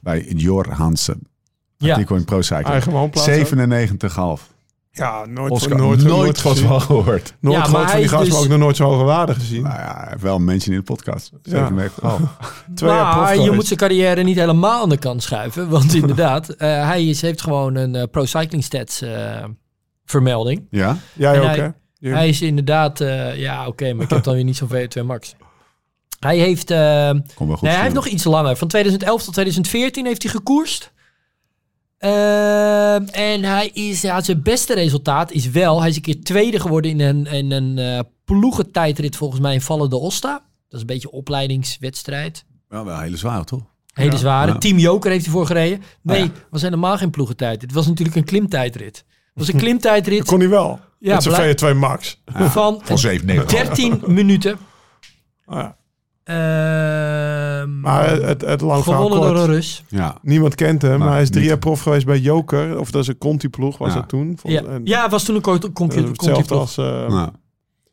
Bij Jor Hansen. Ja. Artikel in Pro Cycling. Eigen woonplaats. 97,5. Ja, nooit, Oscar, nooit, nooit, nooit, van gehoord. Nooit Ja, gehoord van die gast, dus- maar ook nog nooit zo hoge waarde gezien. Nou ja, wel een mensen in de podcast. 97,5. Twee jaar prof maar je moet zijn carrière niet helemaal aan de kant schuiven. Want inderdaad, eh, hij is, heeft gewoon een eh, Pro Cycling Stats eh, vermelding. Ja? Jij En ook, hij- hè? Jim? Hij is inderdaad, eh, ja oké, maar ik heb dan weer niet zo'n VO2 Max. Hij heeft, eh, nee, hij heeft nog iets langer. Van 2011 tot 2014 heeft hij gekoerst. Ehm, en hij is, ja, zijn beste resultaat is wel, hij is een keer tweede geworden in een, in een eh ploegentijdrit volgens mij in Valle de Osta. Dat is een beetje een opleidingswedstrijd. Wel, wel hele zwaar, toch? Hele zware. Ja. Team Joker heeft hij voor gereden. Nee, Ah, ja. was helemaal geen ploegentijdrit. Het was natuurlijk een klimtijdrit. Het was een klimtijdrit Kon hij wel. Ja, met zijn blij- VO2 Max. van Van 97. 13 minuten. Ah, ja. Ehm, Maar het, het lang gewonnen door een Rus. Ja. Niemand kent hem, Maar maar hij is drie niet- jaar prof geweest bij Joker. Of dat is een Conti-ploeg, was Ja. dat toen. Ja, en- ja, was toen een conti-ploeg. als... eh, Nou. ja,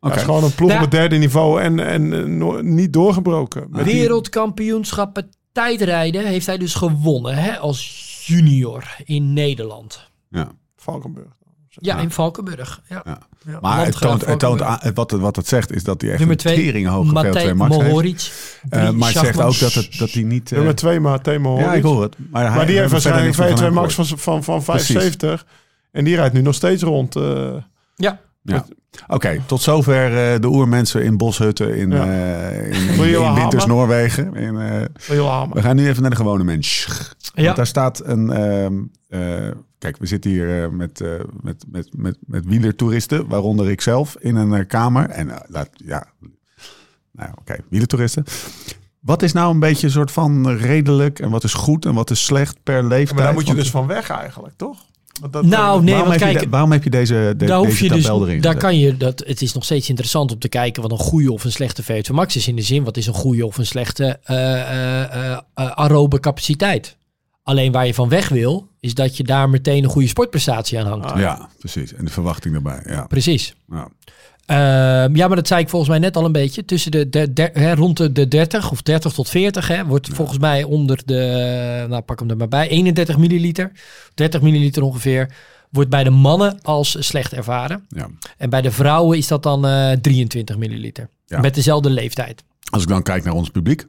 het is gewoon een ploeg Ja. op het derde niveau en, en eh, no- niet doorgebroken. Met Wereldkampioenschappen tijdrijden heeft hij dus gewonnen hè, als junior in Nederland. Ja. Valkenburg. Ja, Ja. in Valkenburg. Ja. Ja. Maar het toont, het toont aan, wat, het- wat het zegt is dat hij echt Nummer een twee, teringhoge Matej VO2 max heeft. Mohoric. Eh, Drie, maar het zegt ook dat, het, dat hij niet... eh, Nummer twee, maar Timo ja, ik hoor het. Maar, hij, Maar die heeft waarschijnlijk niks meer VO2 van Max hem van, van, van Precies. 75. En die rijdt nu nog steeds rond. eh, Ja. Ja. Oké, tot zover eh, de oermensen in boshutten in, Ja. eh, in, Winters? Noorwegen. In, eh, we gaan nu even naar de gewone mens. ja. Want daar staat een... kijk, we zitten hier eh, met, eh, met, met, met, met wielertoeristen, waaronder ik zelf, in een eh, kamer. En laat, ja, nou ja, oké, wielertoeristen. Wat is nou een beetje een soort van redelijk en wat is goed en wat is slecht per leeftijd? Maar daar moet je Want dus van weg eigenlijk, toch? Want dat, Nou, nee, waarom, want heb je kijk, de- waarom heb je deze, de, daar hoef deze je dus, tabel erin daar kan je dat. Het is nog steeds interessant om te kijken wat een goede of een slechte VO2 max is in de zin wat is een goede of een slechte eh eh, eh, eh, aerobe capaciteit. Alleen waar je van weg wil, is dat je daar meteen een goede sportprestatie aan hangt. Ah, Ja, precies. En de verwachting daarbij. Ja. Precies. Ja. Ehm, ja, maar dat zei ik volgens mij net al een beetje. Tussen de, de, de- hè, rond de, de 30 of 30 tot 40 hè, wordt volgens mij onder de, nou pak hem er maar bij, 31 milliliter, 30 milliliter ongeveer, wordt bij de mannen als slecht ervaren. Ja. En bij de vrouwen is dat dan eh 23 milliliter. Ja. Met dezelfde leeftijd. Als ik dan kijk naar ons publiek.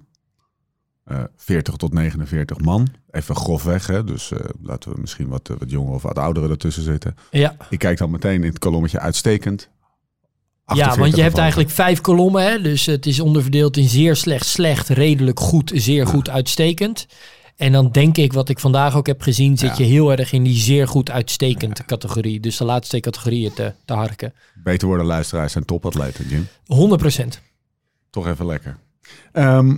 Eh 40 tot 49 man. Even grofweg. Hè? Dus eh, laten we misschien wat, eh, wat jonger of wat ouderen ertussen zitten. Ja, Ik kijk dan meteen in het kolommetje uitstekend. ja want 48 je hebt eigenlijk vijf kolommen. Hè? Dus het is onderverdeeld in zeer slecht, slecht, redelijk goed, zeer goed, uitstekend. En dan denk ik, wat ik vandaag ook heb gezien, zit Ja. je heel erg in die zeer goed uitstekend categorie. Dus de laatste twee categorieën te, te harken. Beter worden luisteraars zijn topatleten, Jim. 100 procent. Toch even lekker. Ehm,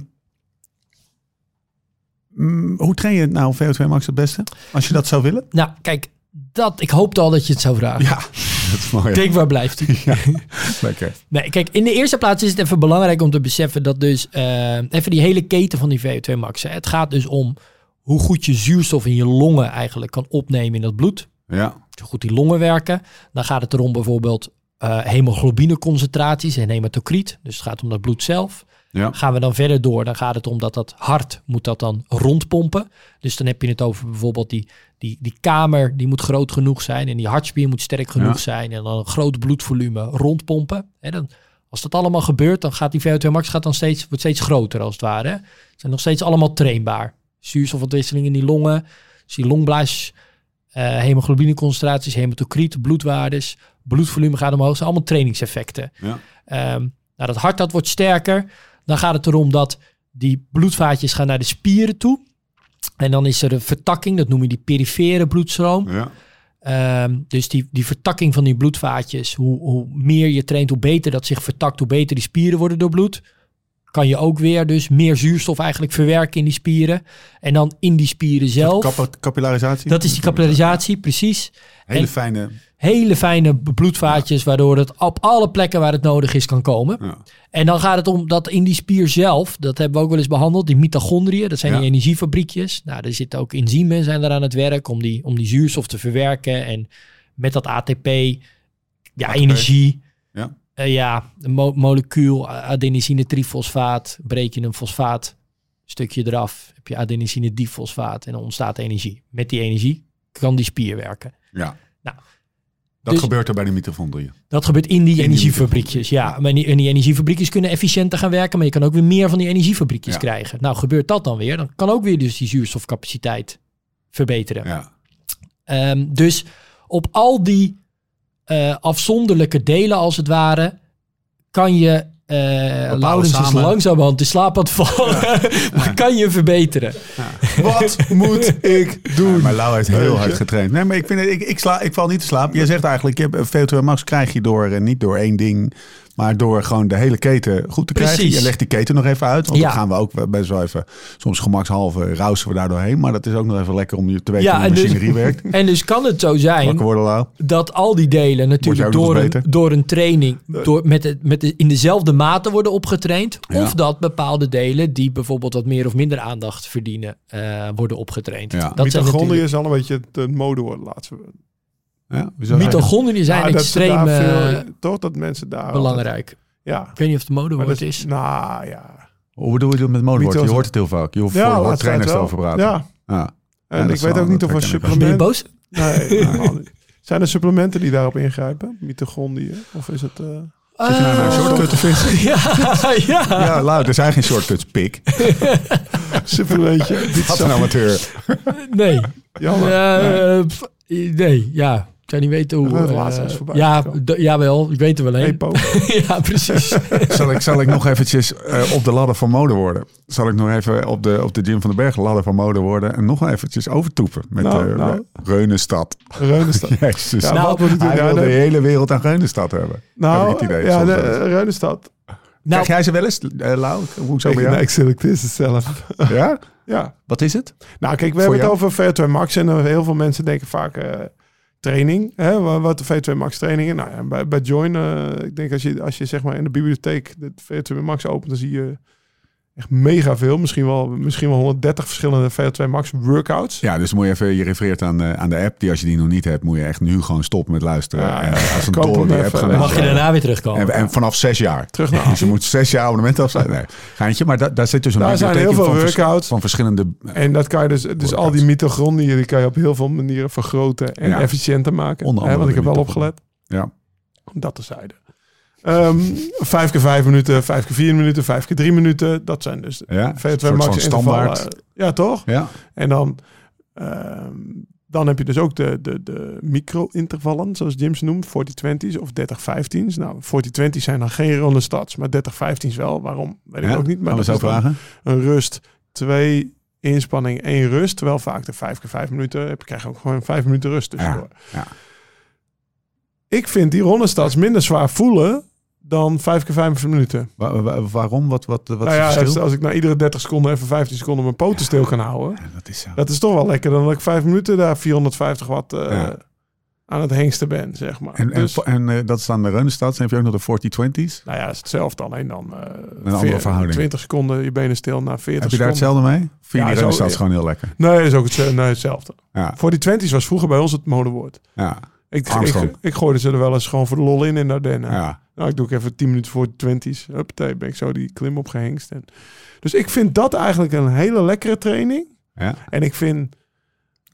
hoe train je nou VO2 Max het beste? Als je dat zou willen? Nou, kijk, dat, ik hoopte al dat je het zou vragen. Ja, dat is mooi. Denk, waar blijft hij? Ja, lekker. Nee, kijk, in de eerste plaats is het even belangrijk om te beseffen dat dus eh, even die hele keten van die VO2 max. Hè, het gaat dus om hoe goed je zuurstof in je longen eigenlijk kan opnemen in dat bloed. Ja, Hoe goed die longen werken. Dan gaat het erom bijvoorbeeld eh hemoglobineconcentraties en hematocriet. Dus het gaat om dat bloed zelf. Ja. Gaan we dan verder door, dan gaat het om dat dat hart moet dat dan rondpompen. Dus dan heb je het over bijvoorbeeld die, die, die kamer, die moet groot genoeg zijn. En die hartspier moet sterk genoeg Ja. zijn. En dan een groot bloedvolume rondpompen. Hè, dan, als dat allemaal gebeurt, dan gaat die VO2 max gaat dan steeds, wordt steeds groter als het ware. zijn nog steeds allemaal trainbaar. Zuurstofontwisseling in die longen, dus die longblaas, eh hemoglobineconcentraties, hematocriet, bloedwaardes, bloedvolume gaat omhoog. Dat zijn allemaal trainingseffecten. ja. Ehm, nou, dat hart dat wordt sterker. Dan gaat het erom dat die bloedvaatjes gaan naar de spieren toe. En dan is er een vertakking, dat noem je die perifere bloedstroom. ja. Ehm, dus die, die vertakking van die bloedvaatjes, hoe, hoe meer je traint, hoe beter dat zich vertakt, hoe beter die spieren worden doorbloed. Kan je ook weer dus meer zuurstof eigenlijk verwerken in die spieren. En dan in die spieren zelf. Kap- capillarisatie? Dat is die capillarisatie, precies. Hele en- fijne... Hele fijne bloedvaatjes, waardoor het op alle plekken waar het nodig is kan komen. Ja. En dan gaat het om dat in die spier zelf, dat hebben we ook wel eens behandeld, die mitochondriën, dat zijn Ja. die energiefabriekjes. Nou, er zitten ook enzymen zijn er aan het werk om die, om die zuurstof te verwerken. En met dat ATP, ja, ATP. energie. Ja. Eh, ja, een mo- molecuul, adenosine trifosfaat, breek je een fosfaat stukje eraf, heb je adenosine difosfaat en dan ontstaat energie. Met die energie kan die spier werken. Ja. Nou, dat dus- gebeurt er bij de mitochondriën. Dat gebeurt in die energiefabriekjes. Ja, maar die, die energiefabriekjes kunnen efficiënter gaan werken, maar je kan ook weer meer van die energiefabriekjes Ja. krijgen. Nou, gebeurt dat dan weer, dan kan ook weer dus die zuurstofcapaciteit verbeteren. Ja. Ehm, dus op al die eh, afzonderlijke delen, als het ware, kan je. eh Laurens is langzamerhand de slaap aan het vallen, maar kan je verbeteren. Wat moet ik doen? Ja, maar Lau heeft heel hard getraind. Nee, maar ik, vind het, ik, ik, sla, ik val niet te slapen. Je zegt eigenlijk, je hebt VO2 max krijg je door, eh, niet door één ding, maar door gewoon de hele keten goed te krijgen. Je legt die keten nog even uit, want Ja. dan gaan we ook best wel even, soms gemakshalve rausen we daar doorheen. Maar dat is ook nog even lekker om je te weten Ja, hoe de en dus- machinerie werkt. En dus kan het zo zijn dat al die delen natuurlijk door een, door een training door, met met de, in dezelfde mate worden opgetraind. Ja. Of dat bepaalde delen die bijvoorbeeld wat meer of minder aandacht verdienen, eh, worden opgetraind. Ja. Dat zijn Mitochondriën natuurlijk, is al een beetje het eh, mode worden laatste. Ja, mitochondriën zijn extreem daar eh, veel- toch dat mensen daar belangrijk. altijd- ja. Ik weet niet of het modewoord dat is. Nou ja. Hoe bedoel je dat met modewoord? Je hoort het heel vaak. Je hoort Ja, hoort trainers erover praten. Ja. Ja. En ik weet ook niet of er ik wel. Ben je supplementen... boos? Nee. Zijn er supplementen die daarop ingrijpen? Mitochondriën? Of is het... eh, Zit je nou naar een Eh, shortcut te vissen? ja, ja. Ja, er zijn geen shortcuts, pik. supplementje? Wat een amateur. Nee. Jammer. Pff, nee, ja. Ik zou niet weten hoe... Het eh, laatste is voorbij ja, jawel. Ik weet er wel een. Epo. ja, precies. Zal ik, zal ik nog eventjes eh, op de ladder van mode worden? Zal ik nog even op de, op de Jim van den Berg ladder van mode worden en nog eventjes overtoepen met Nou, eh, nou. Reunenstad. Reunenstad. Jezus. Ja, Nou, wat? Hij wil de de- hele wereld aan Reunenstad hebben. Heb Nou, ik het idee, ja, de eh, Reunenstad. Krijg jij ze wel eens, eh, Lau? Hoe Ik, nee, ik selecteer ze zelf. Ja? Ja. Wat is het? Nou, kijk, we Voor hebben het over VO2 Max. En heel veel mensen denken vaak eh, training. Hè? Wa- Wat de VO2 Max trainingen. Nou, ja, bij, bij Join, eh, ik denk als je, als je zeg maar in de bibliotheek de VO2 Max opent, dan zie je echt mega veel. Misschien wel, misschien wel 130 verschillende VO2 Max workouts. Ja, dus moet je even, je refereert aan, eh, aan de app. Die als je die nog niet hebt, moet je echt nu gewoon stoppen met luisteren. Ja, en ja, als een die app gaan Mag je daarna weer terugkomen? En, en vanaf zes jaar. Terug naar Dus je moet zes jaar abonnement afsluiten. Nee, geintje. Maar da- daar zit dus een Daar zijn heel in veel van, vers- workouts. van verschillende... En dat kan je dus, dus al die mitochondriën, die kan je op heel veel manieren vergroten en Ja. efficiënter maken. Onder Hè, andere want ik heb wel opgelet. Ja. Dat terzijde. Ehm vijf keer vijf minuten, vijf keer vier minuten, vijf keer drie minuten. Dat zijn dus Ja, VO2 een soort max standaard. Ja, toch? Ja. En dan, ehm, dan heb je dus ook de, de, de micro-intervallen, zoals Jim ze noemt, 40-20's of 30-15's. Nou, 40-20's zijn dan geen ronde stats, maar 30-15's wel. Waarom? Weet ik ja. ook niet. Maar dat zo is dan vragen? een rust, twee inspanning, één rust. Terwijl vaak de vijf keer vijf minuten heb krijg je ook gewoon vijf minuten rust tussendoor. ja. Ik vind die rondestads minder zwaar voelen dan vijf keer vijf minuten. Wa- wa- waarom? Wat, wat, wat nou ja, als, ik na iedere 30 seconden even 15 seconden mijn poten stil kan houden. Ja, dat is zo. Dat is toch wel lekker dan dat ik vijf minuten daar 450 watt Ja. aan het hengsten ben, zeg maar. En, en, dus, en eh, dat is dan de Reunenstad. Dan heb je ook nog de 40-20's. nou ja, is hetzelfde, alleen dan eh Een andere verhouding. 20 seconden je benen stil na 40 Heb je daar seconden. hetzelfde mee? Vind je Ja, die gewoon heel lekker? Nee, is ook het, nee, hetzelfde. Ja. Voor die 20's was vroeger bij ons het modewoord. Ja. Ik, Armstrong. ik, ik gooide ze er wel eens gewoon voor de lol in in de Ardennen. ja. Nou, ik doe ik even 10 minuten voor de 20's. Huppatee, ben ik zo die klim opgehengst. En, dus ik vind dat eigenlijk een hele lekkere training. Ja. En ik vind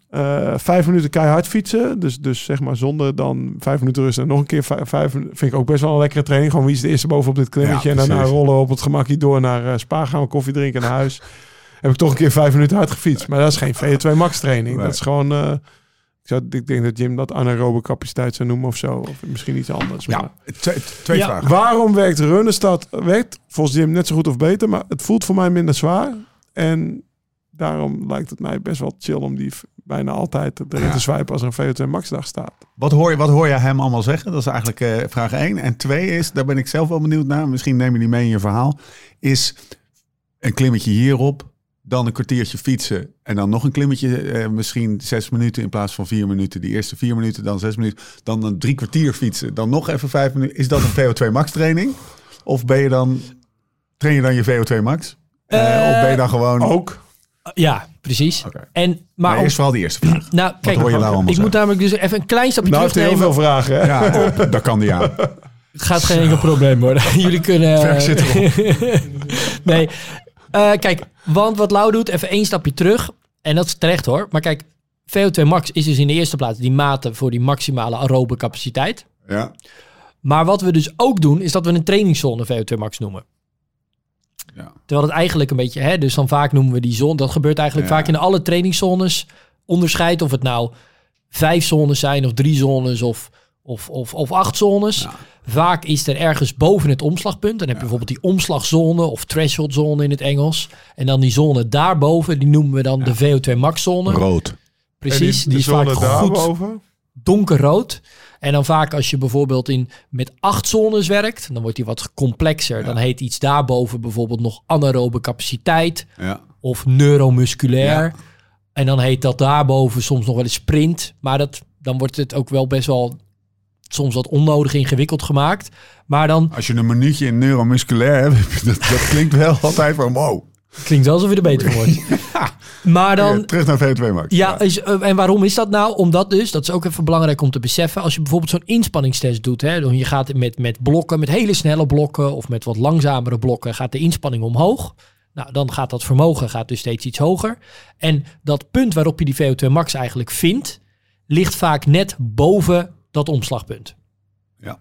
eh, vijf minuten keihard fietsen. Dus, dus zeg maar zonder dan vijf minuten rust en nog een keer vijf, vijf vind ik ook best wel een lekkere training. Gewoon wie is de eerste boven op dit klimmetje. Ja, en daarna rollen op het gemakje door naar eh, Spa gaan, we koffie drinken naar huis. Heb ik toch een keer vijf minuten hard gefietst. Maar dat is geen VO2 max training. Nee. Dat is gewoon... eh, zou, ik denk dat Jim dat anaerobe capaciteit zou noemen of zo. Of misschien iets anders. maar- Ja, twee, twee Ja. vragen. Waarom werkt Runnenstad? Werkt volgens Jim net zo goed of beter, maar het voelt voor mij minder zwaar. En daarom lijkt het mij best wel chill om die bijna altijd erin Ja. te swipen als er een VO2 Max dag staat. Wat hoor, je, wat hoor je hem allemaal zeggen? Dat is eigenlijk eh, vraag 1. En twee is, daar ben ik zelf wel benieuwd naar. Misschien neem je die mee in je verhaal. Is een klimmetje hierop, dan een kwartiertje fietsen. En dan nog een klimmetje, eh, misschien zes minuten in plaats van vier minuten. Die eerste vier minuten, dan zes minuten. Dan een drie kwartier fietsen, dan nog even vijf minuten. Is dat een VO2 max training? Of ben je dan, train je dan je VO2 max? Eh, Eh, of ben je dan gewoon... Ook. Ja, precies. En, maar Maar om- eerst vooral die eerste vraag. nou, kijk, hoor je daar allemaal ik moet namelijk dus even een klein stapje Nou heeft hij heel terugnemen. veel vragen. Hè? Ja, daar kan die aan. Het gaat geen enkel probleem worden. Jullie kunnen... Ver zit nee. Eh, kijk, want wat Lau doet, even één stapje terug. En dat is terecht hoor. Maar kijk, VO2 max is dus in de eerste plaats die mate voor die maximale aerobe capaciteit. Ja, Maar wat we dus ook doen, is dat we een trainingszone VO2 max noemen. ja. Terwijl het eigenlijk een beetje, hè, dus dan vaak noemen we die zone. Dat gebeurt eigenlijk Ja. vaak in alle trainingszones. Onderscheid of het nou vijf zones zijn of drie zones of, of, of, of acht zones. Ja. Vaak is er ergens boven het omslagpunt. Dan heb je bijvoorbeeld die omslagzone of thresholdzone in het Engels. En dan die zone daarboven, die noemen we dan de VO2 max zone. Rood. Precies, die, is vaak goed daarboven. donkerrood. En dan vaak als je bijvoorbeeld in, met acht zones werkt, dan wordt die wat complexer. Dan heet iets daarboven bijvoorbeeld nog anaerobe capaciteit Ja. of neuromusculair. Ja. En dan heet dat daarboven soms nog wel eens sprint. Maar dat, dan wordt het ook wel best wel soms wat onnodig ingewikkeld gemaakt. Maar dan Als je een minuutje in neuromusculair hebt, dat, dat klinkt wel altijd van wow. klinkt wel alsof je er beter van wordt. maar dan, Ja, terug naar V2 Max. Ja, Is, eh, en waarom is dat nou? Omdat dus, dat is ook even belangrijk om te beseffen, als je bijvoorbeeld zo'n inspanningstest doet, hè, dan je gaat met, met blokken, met hele snelle blokken of met wat langzamere blokken, gaat de inspanning omhoog. Nou, dan gaat dat vermogen gaat dus steeds iets hoger. En dat punt waarop je die VO2 max eigenlijk vindt, ligt vaak net boven dat omslagpunt. Ja.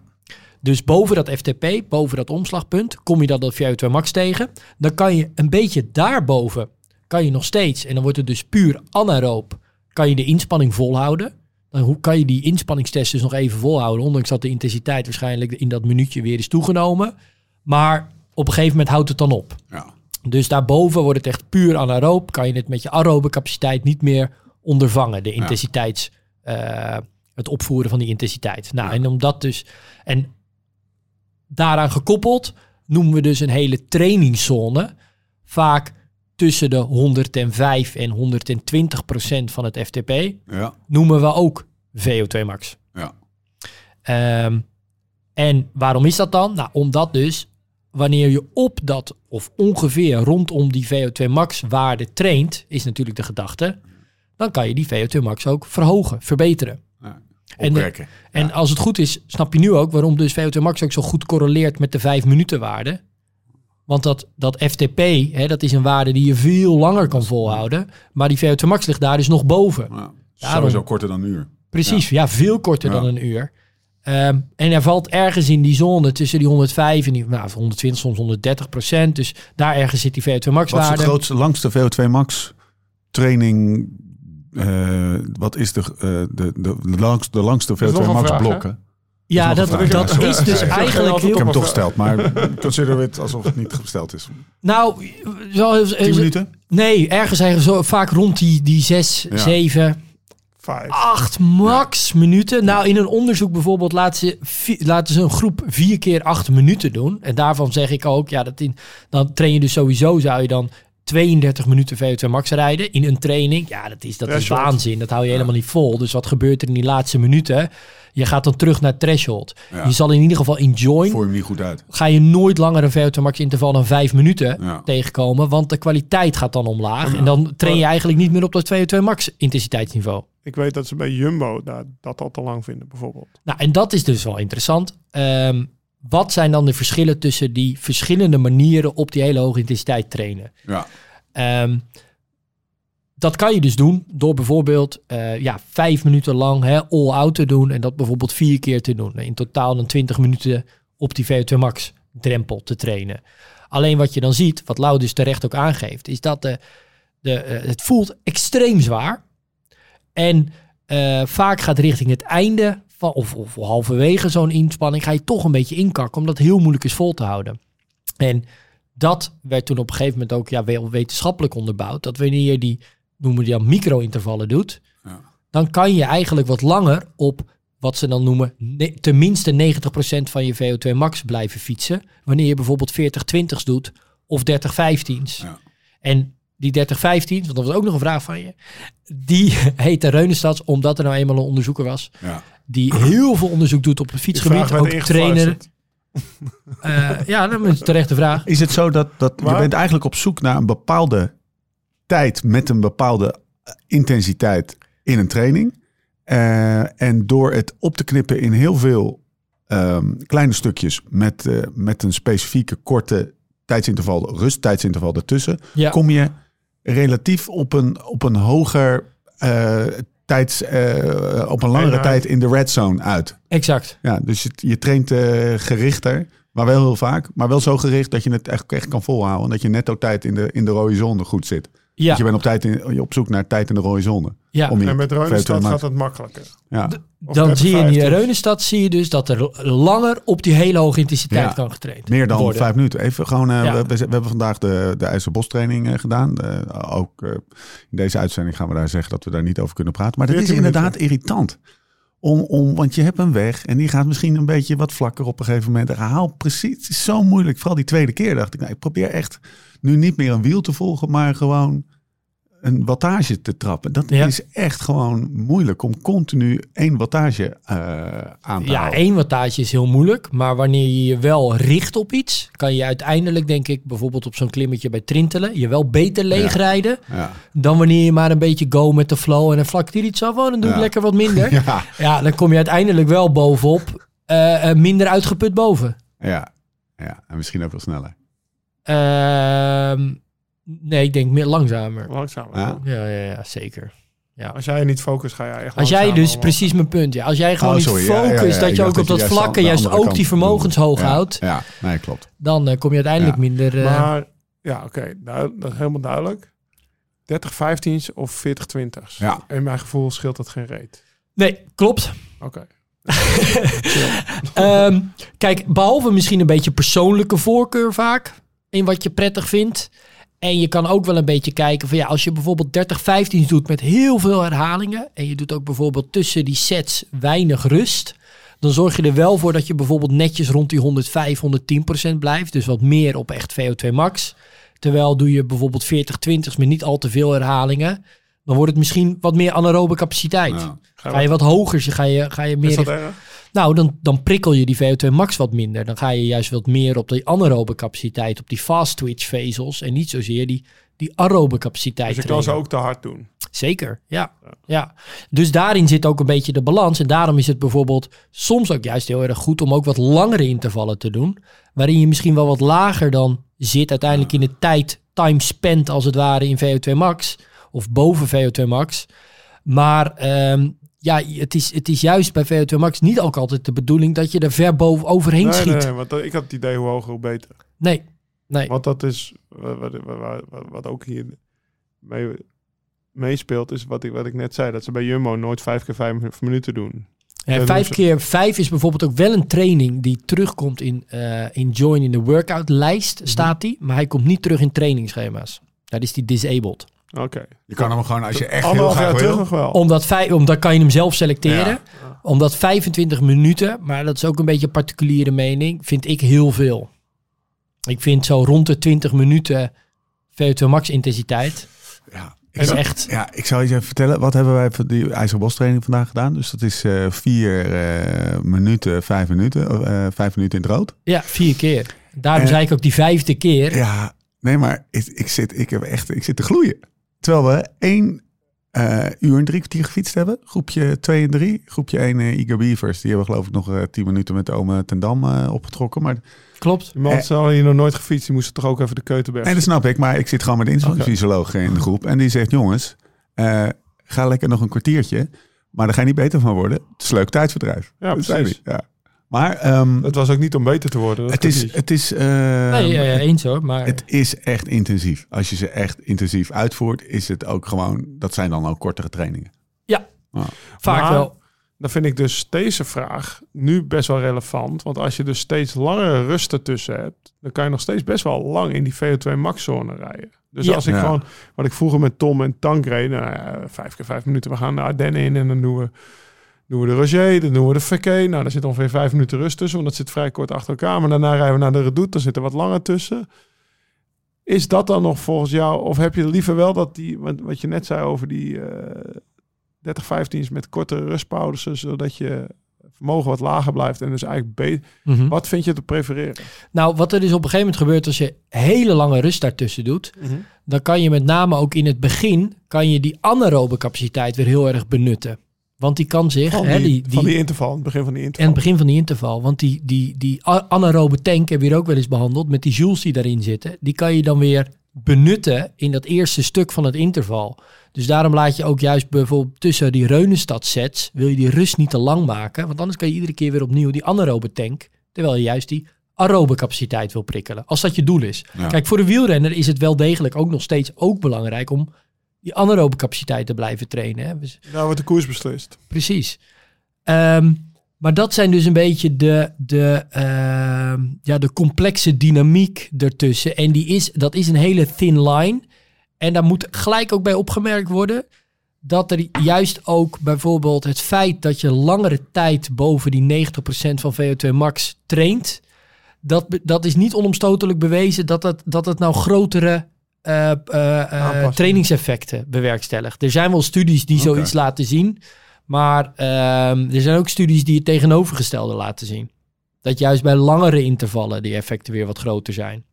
Dus boven dat FTP, boven dat omslagpunt, kom je dan dat VO2 max tegen. Dan kan je een beetje daarboven, kan je nog steeds, en dan wordt het dus puur anaeroop, kan je de inspanning volhouden. Dan hoe kan je die inspanningstest dus nog even volhouden, ondanks dat de intensiteit waarschijnlijk in dat minuutje weer is toegenomen. Maar op een gegeven moment houdt het dan op. Ja. Dus daarboven wordt het echt puur anaeroop. Kan je het met je aerobe capaciteit niet meer ondervangen. De intensiteits, eh, het opvoeren van die intensiteit. Nou, en omdat dus, en daaraan gekoppeld noemen we dus een hele trainingszone. Vaak tussen de 105 en 120 procent van het FTP Ja. noemen we ook VO2 max. Ja. Ehm, en waarom is dat dan? Nou, omdat dus wanneer je op dat of ongeveer rondom die VO2 max waarde traint, is natuurlijk de gedachte, dan kan je die VO2 max ook verhogen, verbeteren. Ja. En de- Oprekken. En als het goed is, snap je nu ook waarom dus VO2 max ook zo goed correleert met de 5 minuten waarde. Want dat, dat FTP, hè, dat is een waarde die je veel langer kan volhouden. Maar die VO2 max ligt daar dus nog boven. Ja. Daarom- Sowieso korter dan een uur. Precies, ja, veel korter dan een uur. Ehm, en er valt ergens in die zone tussen die 105 en die nou, 120, soms 130 procent. Dus daar ergens zit die VO2 max Wat is de waarde. grootste, langste VO2 Max training? Eh, wat is de, eh, de, de, de, langste, de langste is nog VO2 een Max vraag, hè? blokken? Ja, dat, dat is dus eigenlijk Ja, Ik heel... heb hem maar- toch gesteld, maar consider het alsof het niet gesteld is. Nou, zo, 10 minuten? nee, ergens zijn zo vaak rond die, die 6, Ja. 7, Vijf. 8 max minuten. Nou, in een onderzoek bijvoorbeeld laten ze, vi- laten ze een groep vier keer 8 minuten doen. En daarvan zeg ik ook, ja, dat in, dan train je dus sowieso, zou je dan 32 minuten VO2 max rijden in een training. Ja, dat is, dat is waanzin. Dat hou je helemaal niet vol. Dus wat gebeurt er in die laatste minuten? Je gaat dan terug naar threshold. Ja. Je zal in ieder geval je hem niet goed uit. ga je nooit langer een VO2 max interval dan 5 minuten tegenkomen, want de kwaliteit gaat dan omlaag. En dan train je eigenlijk niet meer op dat VO2 max intensiteitsniveau. Ik weet dat ze bij Jumbo daar, dat al te lang vinden, bijvoorbeeld. Nou, en dat is dus wel interessant. Ehm, wat zijn dan de verschillen tussen die verschillende manieren op die hele hoge intensiteit trainen? Ja. Ehm, dat kan je dus doen door bijvoorbeeld eh, ja, vijf minuten lang hè, all-out te doen en dat bijvoorbeeld vier keer te doen. In totaal dan 20 minuten op die VO2 max drempel te trainen. Alleen wat je dan ziet, wat Lau dus terecht ook aangeeft, is dat de, de, eh, het voelt extreem zwaar. En eh, vaak gaat richting het einde of, of halverwege zo'n inspanning, ga je toch een beetje inkakken, omdat het heel moeilijk is vol te houden. En dat werd toen op een gegeven moment ook ja, wel wetenschappelijk onderbouwd. Dat wanneer je die, noemen die dan micro-intervallen doet, Ja. dan kan je eigenlijk wat langer op wat ze dan noemen tenminste 90% van je VO2 max blijven fietsen. Wanneer je bijvoorbeeld 40-20's doet of 30-15's. Ja. En die 30-15's, want dat was ook nog een vraag van je, die heette Reunestads omdat er nou eenmaal een onderzoeker was Ja. Die heel veel onderzoek doet op het fietsgebied, ook trainer. Eh, ja, dat is een terechte vraag. Is het zo dat, dat je bent eigenlijk op zoek naar een bepaalde tijd met een bepaalde intensiteit in een training. Eh, en door het op te knippen in heel veel ehm, kleine stukjes met, eh, met een specifieke korte tijdsinterval, rusttijdsinterval ertussen, Ja. kom je relatief op een, op een hoger eh, tijds, eh, op een langere tijd in de red zone uit. Exact. Ja, dus je, je traint eh, gerichter, maar wel heel vaak. Maar wel zo gericht dat je het echt, echt kan volhouden. En dat je netto tijd in de, in de rode zone goed zit. Ja, Want je bent op, tijd in, op zoek naar tijd in de rode zone. ja. Om En met VO2 Reunestad max- gaat het makkelijker. Ja, dan 30, zie je in die 50. Reunenstad zie je dus dat er langer op die hele hoge intensiteit Ja. kan getraind meer dan worden. vijf minuten. Even gewoon, eh, Ja. we, we, we hebben vandaag de, de IJzerbos training eh, gedaan. Eh, ook eh, in deze uitzending gaan we daar zeggen dat we daar niet over kunnen praten. Maar dat is 14 inderdaad irritant. Om, om, want je hebt een weg en die gaat misschien een beetje wat vlakker op een gegeven moment. Haal precies, het is zo moeilijk. Vooral die tweede keer dacht ik, nou, ik probeer echt nu niet meer een wiel te volgen, maar gewoon een wattage te trappen. Dat Ja. is echt gewoon moeilijk om continu één wattage eh, aan te Ja, houden. één wattage is heel moeilijk. Maar wanneer je je wel richt op iets, kan je uiteindelijk, denk ik, bijvoorbeeld op zo'n klimmetje bij Trintelen, je wel beter leegrijden Ja. dan wanneer je maar een beetje go met de flow en dan vlakt hier iets af, oh, dan doe ik lekker wat minder. ja. Ja, dan kom je uiteindelijk wel bovenop, eh, eh, minder uitgeput boven. ja, ja, en misschien ook wel sneller. Ehm, nee, ik denk meer langzamer. Langzamer. Ja. Ja, ja, ja, zeker. Ja. Als jij niet focust, ga jij echt Als jij dus, allemaal. precies mijn punt, ja. Als jij gewoon Oh, niet sorry. Ja, ja, focust, ja, dat je ook op dat de juist ook die vermogens hoog Ja, houdt, Ja, nee, klopt. dan eh, kom je uiteindelijk Ja. minder... eh, Maar, ja, oké. nou, dat is helemaal duidelijk. 30 15's of 40 20's. Ja. In mijn gevoel scheelt dat geen reet. Nee, klopt. Oké. Ehm, kijk, behalve misschien een beetje persoonlijke voorkeur vaak in wat je prettig vindt. En je kan ook wel een beetje kijken van ja, als je bijvoorbeeld 30, 15 doet met heel veel herhalingen. En je doet ook bijvoorbeeld tussen die sets weinig rust. Dan zorg je er wel voor dat je bijvoorbeeld netjes rond die 105, 110 procent blijft. Dus wat meer op echt VO2 max. Terwijl doe je bijvoorbeeld 40, 20 met niet al te veel herhalingen. Dan wordt het misschien wat meer anaerobe capaciteit. Ja. Ga je wat hoger, ga je, ga je meer Is dat richting- erg? Nou, dan, dan prikkel je die VO2 max wat minder. Dan ga je juist wat meer op die anaerobe capaciteit, op die fast twitch vezels en niet zozeer die, die aerobe capaciteit. Dus ik kan ze ook te hard doen. Zeker, ja. ja. Dus daarin zit ook een beetje de balans. En daarom is het bijvoorbeeld soms ook juist heel erg goed om ook wat langere intervallen te doen. Waarin je misschien wel wat lager dan zit uiteindelijk in de tijd, time spent als het ware in VO2 max. Of boven VO2 max. Maar ehm, ja, het is, het is juist bij VO2 max niet ook altijd de bedoeling dat je er ver boven overheen Nee, schiet. nee, want ik had het idee hoe hoger hoe beter. Nee, nee. Want dat is wat, wat, wat, wat- ook hier mee, meespeelt, is wat ik, wat ik net zei. Dat ze bij Jumbo nooit vijf keer vijf minuten doen. Ja, vijf keer vijf is bijvoorbeeld ook wel een training die terugkomt in, eh in Join in de Workout lijst, Mhm. staat die. Maar hij komt niet terug in trainingsschema's. Daar is die disabled. Oké. Je kan hem gewoon, als je echt heel graag terug wil... nog wel. Omdat, vijf, omdat kan je hem zelf selecteren. Ja. Omdat 25 minuten, maar dat is ook een beetje een particuliere mening, vind ik heel veel. Ik vind zo rond de 20 minuten VO2 max intensiteit. Ja, ik is zou- echt... Ja, ik zou je even vertellen. Wat hebben wij voor die IJzerbos training vandaag gedaan? Dus dat is eh, vier eh, minuten, vijf minuten. eh, vijf minuten in het rood. Ja, vier keer. Daarom zei ik ook die vijfde keer. Ja, nee, maar ik, ik, zit, ik, heb echt, ik zit te gloeien. Terwijl we één eh, uur en drie kwartier gefietst hebben. Groepje 2 en 3. Groepje 1, eh Iga Beavers. Die hebben geloof ik nog eh, tien minuten met Ome ten Dam eh, opgetrokken. Maar, Klopt. Die man hadden hier nog nooit gefietst. Die moesten toch ook even de Keutenberg. nee, dat snap ik. Maar ik zit gewoon met de instructiefysioloog in de groep. En die zegt, jongens, eh, ga lekker nog een kwartiertje. Maar daar ga je niet beter van worden. Het is leuk tijdsverdrijf. Ja, Dat zei precies. Ja. Maar ehm, Het was ook niet om beter te worden. het is, het is, eh, Nee, ja, ja, eens hoor. Maar het is echt intensief. Als je ze echt intensief uitvoert, is het ook gewoon, dat zijn dan ook kortere trainingen. ja, Ja. vaak Maar- wel. dan vind ik dus deze vraag nu best wel relevant. Want als je dus steeds langere rust ertussen hebt, dan kan je nog steeds best wel lang in die VO2 max zone rijden. Dus Ja. als ik Ja. gewoon, wat ik vroeger met Tom en Tank reed, nou ja, vijf keer vijf minuten, we gaan de Ardennen in en dan doen we, doen we de Roger, dan doen we de Verkee. Nou, daar zit ongeveer vijf minuten rust tussen, want dat zit vrij kort achter elkaar. Maar daarna rijden we naar de Redoute, dan zit er wat langer tussen. Is dat dan nog volgens jou, of heb je liever wel dat die, wat, je net zei over die eh 30, 15 is met kortere rustpauzes, zodat je vermogen wat lager blijft en dus eigenlijk beter. Mhm. Wat vind je te prefereren? Nou, wat er dus op een gegeven moment gebeurt als je hele lange rust daartussen doet, dan kan je met name ook in het begin kan je die anaerobe capaciteit weer heel erg benutten. Want die kan zich, Van, hè, die, die, die, van die interval, het begin van die en interval. het begin van die interval, want die, die, die anaerobe tank hebben we hier ook wel eens behandeld met die joules die daarin zitten, die kan je dan weer benutten in dat eerste stuk van het interval. Dus daarom laat je ook juist bijvoorbeeld tussen die Reunenstad sets, wil je die rust niet te lang maken, want anders kan je iedere keer weer opnieuw die anaerobe tank, terwijl je juist die aerobe capaciteit wil prikkelen, als dat je doel is. Ja. Kijk, voor de wielrenner is het wel degelijk ook nog steeds ook belangrijk om die anaerobe capaciteit te blijven trainen. Hè. Daar wordt de koers beslist. Precies. Ehm, maar dat zijn dus een beetje de, de, ehm, ja, de complexe dynamiek ertussen. En die is, dat is een hele thin line. En daar moet gelijk ook bij opgemerkt worden dat er juist ook bijvoorbeeld het feit dat je langere tijd boven die 90% van VO2 max traint, dat, dat is niet onomstotelijk bewezen dat het, dat het nou grotere eh, Aanpassingen. trainingseffecten bewerkstelligt. Er zijn wel studies die zoiets laten zien, maar ehm, er zijn ook studies die het tegenovergestelde laten zien. Dat juist bij langere intervallen die effecten weer wat groter zijn.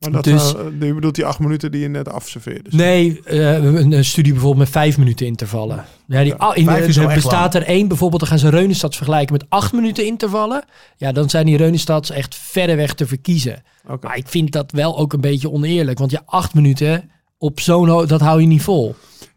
Maar dat Dus- nou, je bedoelt die acht minuten die je net afserveerde. Nee, eh, een, een studie bijvoorbeeld met vijf minuten intervallen. Ja, die, ah, in, vijf is er bestaat er één, bijvoorbeeld, dan gaan ze Reunenstads vergelijken met acht minuten intervallen. Ja, dan zijn die Reunenstads echt verreweg te verkiezen. Oké. Maar ik vind dat wel ook een beetje oneerlijk. Want ja, acht minuten op zo'n, dat hou je niet vol.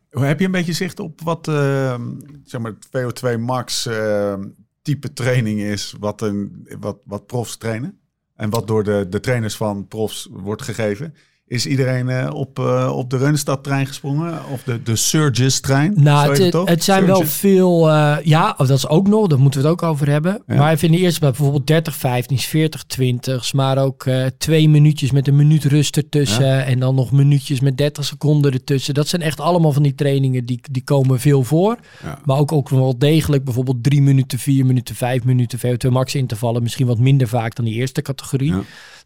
Heb je een beetje zicht op wat eh, zeg maar, het VO2 max eh, type training is wat, een, wat, wat profs trainen? En wat door de, de trainers van profs wordt gegeven? Is iedereen eh, op, eh, op de Reunenstad-trein gesprongen? Of de, de Surges-trein? Nou, het, het zijn wel veel. eh, ja, dat is ook nog. Daar moeten we het ook over hebben. Ja. Maar ik vind eerst bij bijvoorbeeld 30, 15, 40, 20. Maar ook twee minuutjes met een minuut rust ertussen. En dan nog minuutjes met 30 seconden ertussen. Dat zijn echt allemaal van die trainingen die, die komen veel voor. Ja. Maar ook, ook wel degelijk bijvoorbeeld drie minuten, vier minuten, vijf minuten VO2 max intervallen. Misschien wat minder vaak dan die eerste categorie.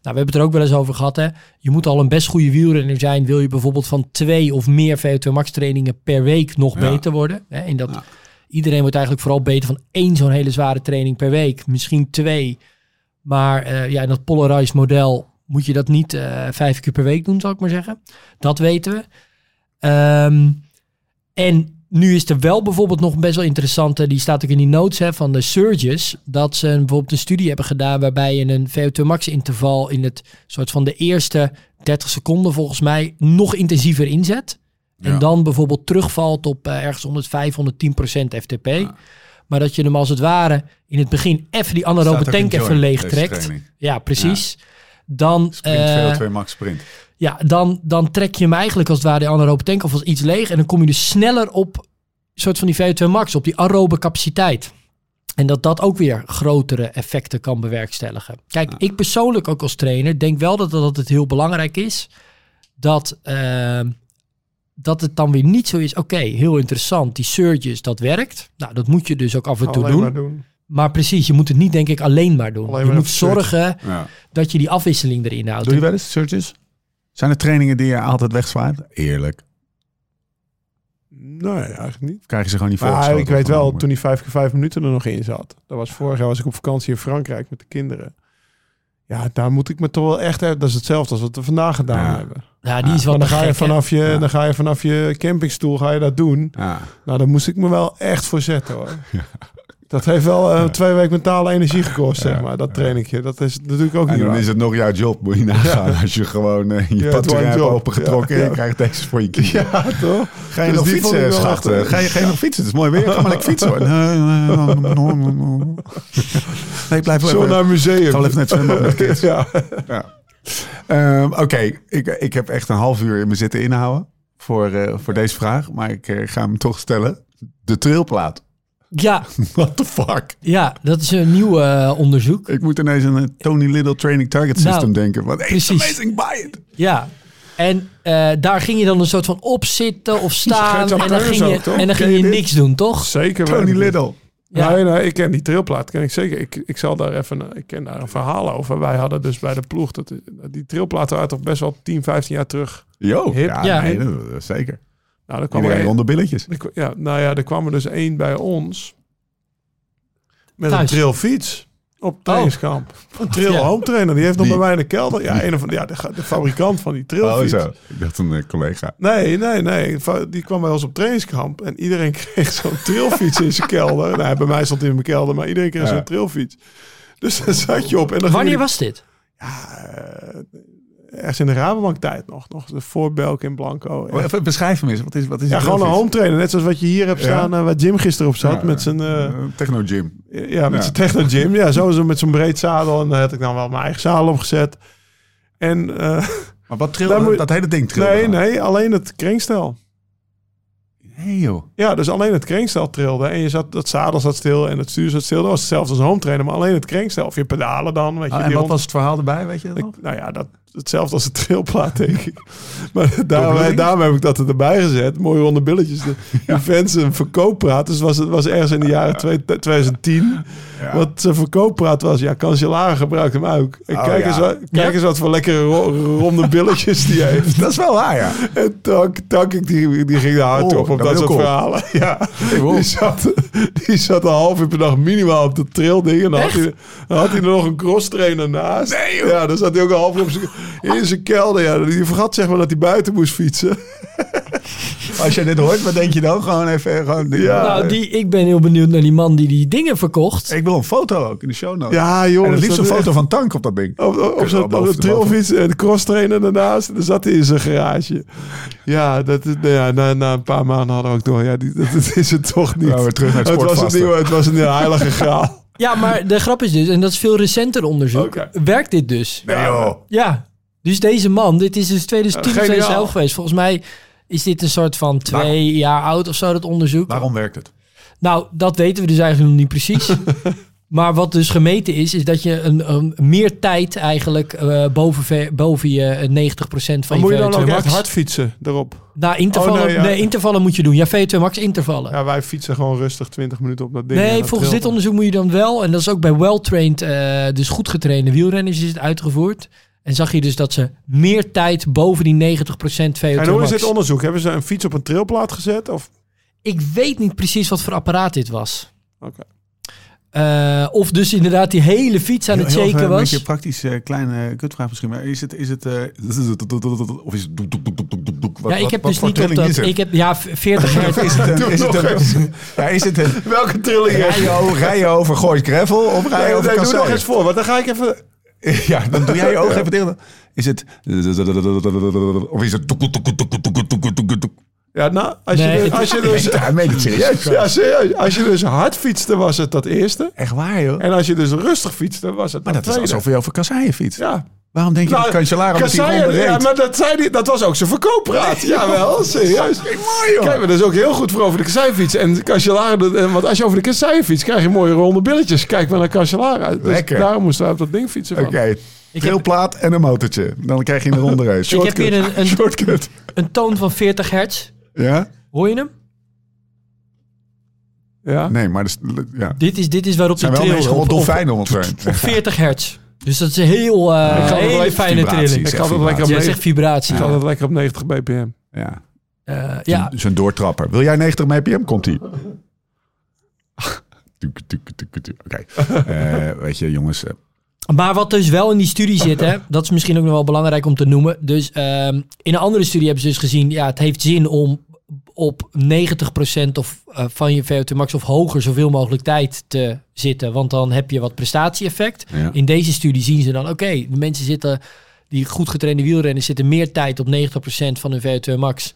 Nou, we hebben het er ook wel eens over gehad. Hè? Je moet al een best goede wielrenner zijn. Wil je bijvoorbeeld van twee of meer VO2 max trainingen per week nog Ja. beter worden. Hè? In dat, Ja. Iedereen wordt eigenlijk vooral beter van één zo'n hele zware training per week. Misschien twee. Maar eh, ja, in dat polarized model moet je dat niet eh, vijf keer per week doen, zal ik maar zeggen. Dat weten we. Ehm, en nu is er wel bijvoorbeeld nog best wel interessante, die staat ook in die notes hè, van de Surges, dat ze bijvoorbeeld een studie hebben gedaan waarbij je een VO2 max interval in het soort van de eerste 30 seconden volgens mij nog intensiever inzet. En dan bijvoorbeeld terugvalt op eh, ergens 105, 110 procent FTP. Maar dat je hem als het ware in het begin even die anaerobe tank even leeg trekt. Ja, precies. Dan, eh, VO2 max sprint. Ja, dan, dan trek je hem eigenlijk als het ware de anaerobe tank alvast iets leeg. En dan kom je dus sneller op een soort van die VO2 max, op die aerobe capaciteit. En dat dat ook weer grotere effecten kan bewerkstelligen. Kijk, ik persoonlijk ook als trainer denk wel dat, dat het heel belangrijk is dat, ehm, dat het dan weer niet zo is. Oké, heel interessant, die surges, dat werkt. Nou, dat moet je dus ook af en toe doen. maar precies, je moet het niet denk ik alleen maar doen. Alleen je moet zorgen Ja. dat je die afwisseling erin houdt. Doe je wel eens searches? Zijn er trainingen die je altijd wegzwaait? Eerlijk. Nee, eigenlijk niet. Krijg je ze gewoon niet Maar voorgeschoten ik weet wel, toen die vijf keer vijf minuten er nog in zat. Dat was vorig jaar was ik op vakantie in Frankrijk met de kinderen. Ja, daar moet ik me toch wel echt... Dat is hetzelfde als wat we vandaag gedaan Ja. hebben. Ja, die is wel dan ga, je gek, vanaf je, Ja. dan ga je vanaf je campingstoel ga je dat doen. Ja. Nou, daar moest ik me wel echt voor zetten hoor. Dat heeft wel eh, twee weken mentale energie gekost, zeg maar. Dat trainingje. Dat is natuurlijk ook En niet dan waar. is het nog jouw job, moet je nagaan. Als je gewoon eh, je een hebt opengetrokken en je krijgt deze voor je kiezen. Ja, toch? Ga je Dus nog fietsen, echt, eh, Ga je, ga je nog fietsen? Het is mooi weer. Ga maar lekker fietsen hoor. Nee, ik blijf wel Zo even... naar museum. Ik wel even naar het zwembad met kids. Ja. Ja. Ehm, Oké, ik, ik heb echt een half uur in me zitten inhouden voor, voor deze vraag. Maar ik ga hem toch stellen. De trailplaat. Ja, What the fuck? ja, dat is een nieuw eh, onderzoek. Ik moet ineens aan een Tony Little Training Target Nou, System denken. Wat precies. amazing, buy it. Ja. En eh, daar ging je dan een soort van op zitten of staan. En dan ging je, en dan ging je niks doen, toch? Zeker. Tony. Little. Ja. Nee, nee, ik ken die trilplaat, ken ik zeker. Ik, ik zal daar even, ik ken daar een verhaal over. Wij hadden dus bij de ploeg, dat, die trilplaten waren toch best wel 10, 15 jaar terug. Hip. ja, Ja. nee, dat- dat- zeker. Nou, er kwam er, Iedereen een- onder billetjes. er kwa- ja, nou ja, er kwam er dus één bij ons met Thuis. een trilfiets op trainingskamp. Een trail Ja. home trainer, die heeft nog bij mij in de kelder. Ja, een van, ja de, de fabrikant van die Oh, trilfiets. zo. Ik dacht een eh, collega. Nee, nee, nee. Die kwam bij ons op trainingskamp. En iedereen kreeg zo'n trilfiets in zijn kelder. Nou, bij mij stond hij in mijn kelder, maar iedereen kreeg Ja. zo'n trilfiets. Dus daar zat je op. En dan Wanneer was dit? Ja, eh, ergens in de Rabobank tijd nog. Nog de voorbelk in Blanco. Oh, Even beschrijf hem eens. Wat is, wat is Ja, gewoon een home trainer. Net zoals wat je hier hebt Ja. staan. eh, waar Jim gisteren op zat. Ja, met zijn, eh, eh, Techno Gym. ja, met Ja. zijn techno gym. Ja, zo, met zo'n breed zadel. En daar had ik dan wel mijn eigen zadel opgezet. En eh, Maar wat moet je- dat hele ding trilde? nee, nee, alleen het krengstel. Nee, joh. Ja, dus alleen het krengstel trilde. En je zat, dat zadel zat stil en het stuur zat stil. Dat was hetzelfde als een home trainer. Maar alleen het krengstel. Of je pedalen dan. Weet je, Oh, en wat rond- was het verhaal erbij, weet je dat Ik- nou ja, dat, hetzelfde als de trilplaat, denk ik. Maar daarom, heb ik dat er erbij gezet. Mooie ronde billetjes. De, de fans een verkooppraat. Dus was, het was ergens in de jaren twee- 2010. Ja. Wat zijn verkooppraat was. Ja, Cancellara gebruikt hem ook. En Oh, kijk, ja. eens wat, kijk eens wat voor lekkere ro- ronde billetjes die hij heeft. Dat is wel waar, ja. En Tank, Tank die, die ging daar hard Oh, op op dat dat soort ik verhalen. Ja, die zat, die zat een half uur per dag minimaal op de trail ding. En dan had, hij, dan had hij er nog een cross trainer naast. Ja, dan zat hij ook een half uur op zijn, in zijn kelder. Ja, die vergat zeg maar dat hij buiten moest fietsen. Als je dit hoort, wat denk je dan? Gewoon even... Gewoon, Ja. nou, die, ik ben heel benieuwd naar die man die die dingen verkocht. Ik wil een foto ook in de show notes. Ja, en jongens. het liefst een foto echt- van Tank op dat ding. Op, op, op zo'n trailfiets en de cross trainer daarnaast. En dan zat hij in zijn garage. Ja, dat is, nou ja na, na een paar maanden hadden we ook door. Ja, die, dat, dat is het toch niet. Nou, weer terug naar het het was een nieuwe, Het was een heilige graal. Ja, maar de grap is dus, en dat is veel recenter onderzoek, werkt dit dus. Nee, joh. Ja, dus deze man, dit is dus 2010 of Geniaal. 2011 geweest. Volgens mij is dit een soort van twee jaar oud of zo, dat onderzoek. Waarom werkt het? Nou, dat weten we dus eigenlijk nog niet precies. maar wat dus gemeten is, is dat je een, een meer tijd eigenlijk eh, boven, ve- boven je eh, 90% van Maar je moet je dan VO2 ook max. echt hard fietsen erop? Nou, intervallen, Oh, nee, nee, ja. intervallen moet je doen. Ja, VO2 max intervallen. Ja, wij fietsen gewoon rustig 20 minuten op dat ding. Nee, volgens dit onderzoek moet je dan wel, en dat is ook bij well-trained, eh, dus goed getrainde wielrenners is het uitgevoerd. En zag je dus dat ze meer tijd boven die 90% VO2 En hoe is dit onderzoek? Hebben ze een fiets op een trailplaat gezet? Of? Ik weet niet precies wat voor apparaat dit was. Oké. Eh, of dus inderdaad die hele fiets aan het Heel- shaken even Een was. beetje praktisch eh, kleine kutvraag misschien. Maar is het... Is het eh, of is het... doek, doek, doek, doek, doek, doek, doek? Wat- ja, ik heb wat dus niet op dat. Ik heb ja, v- 40 hertz. Is het een... Is het een ja, is het een... Welke trilling Rij je over, rij je over Gravel of rij je Nee, over nee, doe nog eens voor, want dan ga ik even... Ja, dan doe jij je ogen even dicht. Is het... Of is het... Ja, nou, als je, dus- als je dus... Het serieus. Als je dus hard fietste, was het dat eerste. Echt waar, joh. En als je dus rustig fietste, was het dat Maar dat is alsof je over kasseien fiets Ja, Waarom denk je Nou, dat Cancellara met die ronde ja, reed? maar dat, zei die, dat was ook zijn verkooppraat. Jawel, serieus. mooi, joh. Kijk, maar dat is ook heel goed voor over de kasseifiets. En Cancellara, want als je over de kassei fietst, krijg je mooie ronde billetjes. Kijk maar naar Cancellara. Dus Lekker. daarom moesten we op dat ding fietsen. van. Oké, trailplaat en een motortje. Dan krijg je een ronde race. Ik heb hier een, een, Shortcut. een toon van 40 hertz. Ja? Hoor je hem? Ja. Nee, maar dus, ja. Dit is, dit is waarop zijn de wel trail mensen op, op, dolfijnen om ons heen. op 40 hertz. Dus dat is een heel eh, kan hele wel- fijne trilling. Ik het lekker op Jij 90, zegt vibratie. ik had het lekker op 90 bpm. Ja. Eh, ja, Dus een doortrapper. Wil jij 90 mpm? Komt ie. Tuk, tuk, tuk, tuk. Oké. Eh, weet je, jongens. Maar wat dus wel in die studie zit, hè, dat is misschien ook nog wel belangrijk om te noemen. Dus ehm, in een andere studie hebben ze dus gezien, ja, het heeft zin om op 90% of, eh, van je VO2 max of hoger zoveel mogelijk tijd te zitten. Want dan heb je wat prestatie-effect. Ja. In deze studie zien ze dan, oké, de mensen zitten, die goed getrainde wielrenners zitten meer tijd op 90% van hun VO2 max.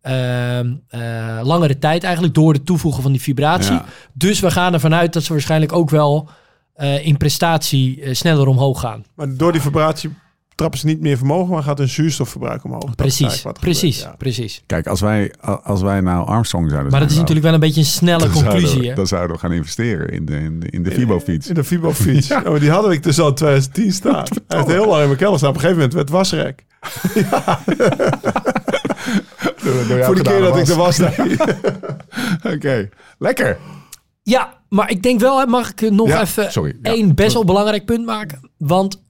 Ehm, eh, langere tijd eigenlijk door het toevoegen van die vibratie. Ja. Dus we gaan ervan uit dat ze waarschijnlijk ook wel eh, in prestatie sneller omhoog gaan. Maar door die vibratie trappen ze niet meer vermogen, maar gaat hun zuurstofverbruik omhoog. Precies, precies, gebeurt, ja. precies. Kijk, als wij, als wij nou Armstrong zouden Maar dat is zijn, natuurlijk wel een beetje een snelle dan zouden conclusie. we-? Dan zouden we gaan investeren in de, in de, in de Fibo-fiets. In de Fibo-fiets. Ja. maar die hadden we dus al in 2010 staan. Hij heeft heel lang in mijn kelder staan. Op een gegeven moment werd het wasrek. Voor de keer dat ik er was. Oké, lekker. Ja, maar ik denk wel, mag ik nog Ja, even sorry, ja. één best wel belangrijk punt maken? Want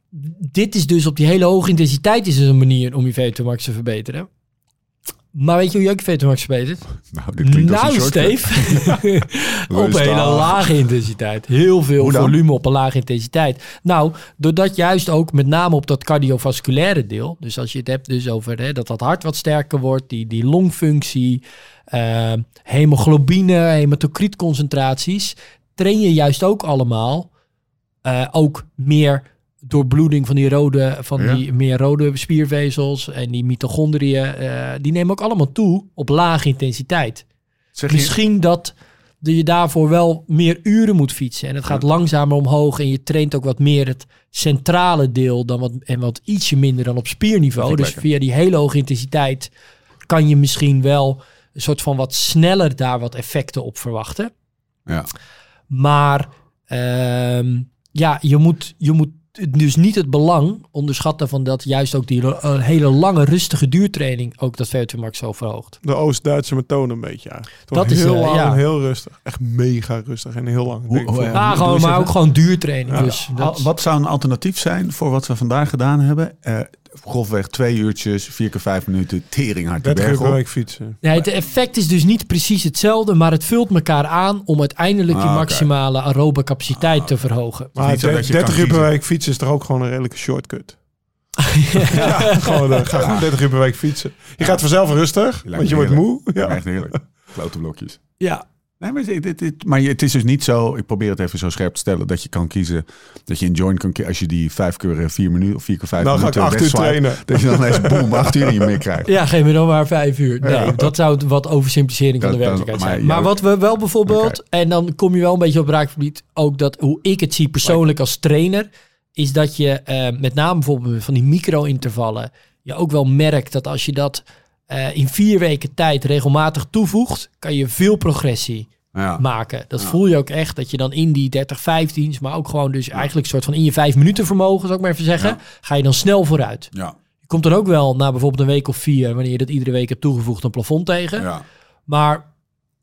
dit is dus op die hele hoge intensiteit is dus een manier om je VO2 max te verbeteren. Maar weet je hoe je ook je VO2 max verbetert? Nou, dit klinkt als Nou, een. Steve. op een hele lage intensiteit. Heel veel volume op een lage intensiteit. Nou, doordat juist ook met name op dat cardiovasculaire deel. Dus als je het hebt dus over hè, dat dat hart wat sterker wordt. Die, die longfunctie. eh, hemoglobine, hematocrietconcentraties. Train je juist ook allemaal. eh, ook meer doorbloeding van die rode, van Ja. die meer rode spiervezels. En die mitochondriën. eh, die nemen ook allemaal toe op lage intensiteit. Zeg je, Misschien dat je daarvoor wel meer uren moet fietsen. En het gaat langzamer omhoog. En je traint ook wat meer het centrale deel dan wat, en wat ietsje minder dan op spierniveau. Dus via die hele hoge intensiteit kan je misschien wel een soort van wat sneller daar wat effecten op verwachten. ja. Maar ehm, ja, je moet, je moet dus niet het belang onderschatten van dat juist ook die eh, hele lange rustige duurtraining ook dat VO2 max zo verhoogt. De Oost-Duitse methode een beetje. Ja. Toch Dat is, heel eh, lang ja. en heel rustig. Echt mega rustig en heel lang. Hoe- van- Ja, gewoon, maar ook gewoon duurtraining. Ja. Dus dat, Wat zou een alternatief zijn voor wat we vandaag gedaan hebben? Eh grofweg twee uurtjes, vier keer vijf minuten, tering hard de 30 uur berg per op. week fietsen. nee, het effect is dus niet precies hetzelfde, maar het vult elkaar aan om uiteindelijk die Ah, maximale aerobe capaciteit te verhogen. Maar niet zo dat je 30 kan uur per week fietsen is toch ook gewoon een redelijke shortcut? ja, gewoon, eh, ga gewoon 30 uur per week fietsen. Je gaat vanzelf rustig, want je wordt moe. Ja. Ja. Echt heerlijk. Klote blokjes. Ja, Nee, maar, dit, dit, dit- maar het is dus niet zo, ik probeer het even zo scherp te stellen, dat je kan kiezen, dat je een joint kan kiezen als je die vijf keer eh, vier minuten of vier keer vijf Dan ga ik minuten acht uur trainen. Dat je dan eens boem, acht uur in je meer krijgt. ja, geef me dan maar vijf uur. Nee, dat zou het wat oversimplificering van de werkelijkheid maar zijn. Maar wat we wel bijvoorbeeld, en dan kom je wel een beetje op raakgebied, ook dat hoe ik het zie persoonlijk als trainer, is dat je eh, met name bijvoorbeeld van die micro-intervallen, je ook wel merkt dat als je dat eh, in vier weken tijd regelmatig toevoegt, kan je veel progressie Ja. maken. Dat voel je ook echt, dat je dan in die 30, 15's, maar ook gewoon dus eigenlijk een soort van in je vijf minuten vermogen, zou ik maar even zeggen, ga je dan snel vooruit. Ja. Je komt dan ook wel na bijvoorbeeld een week of vier, wanneer je dat iedere week hebt toegevoegd, een plafond tegen. ja. Maar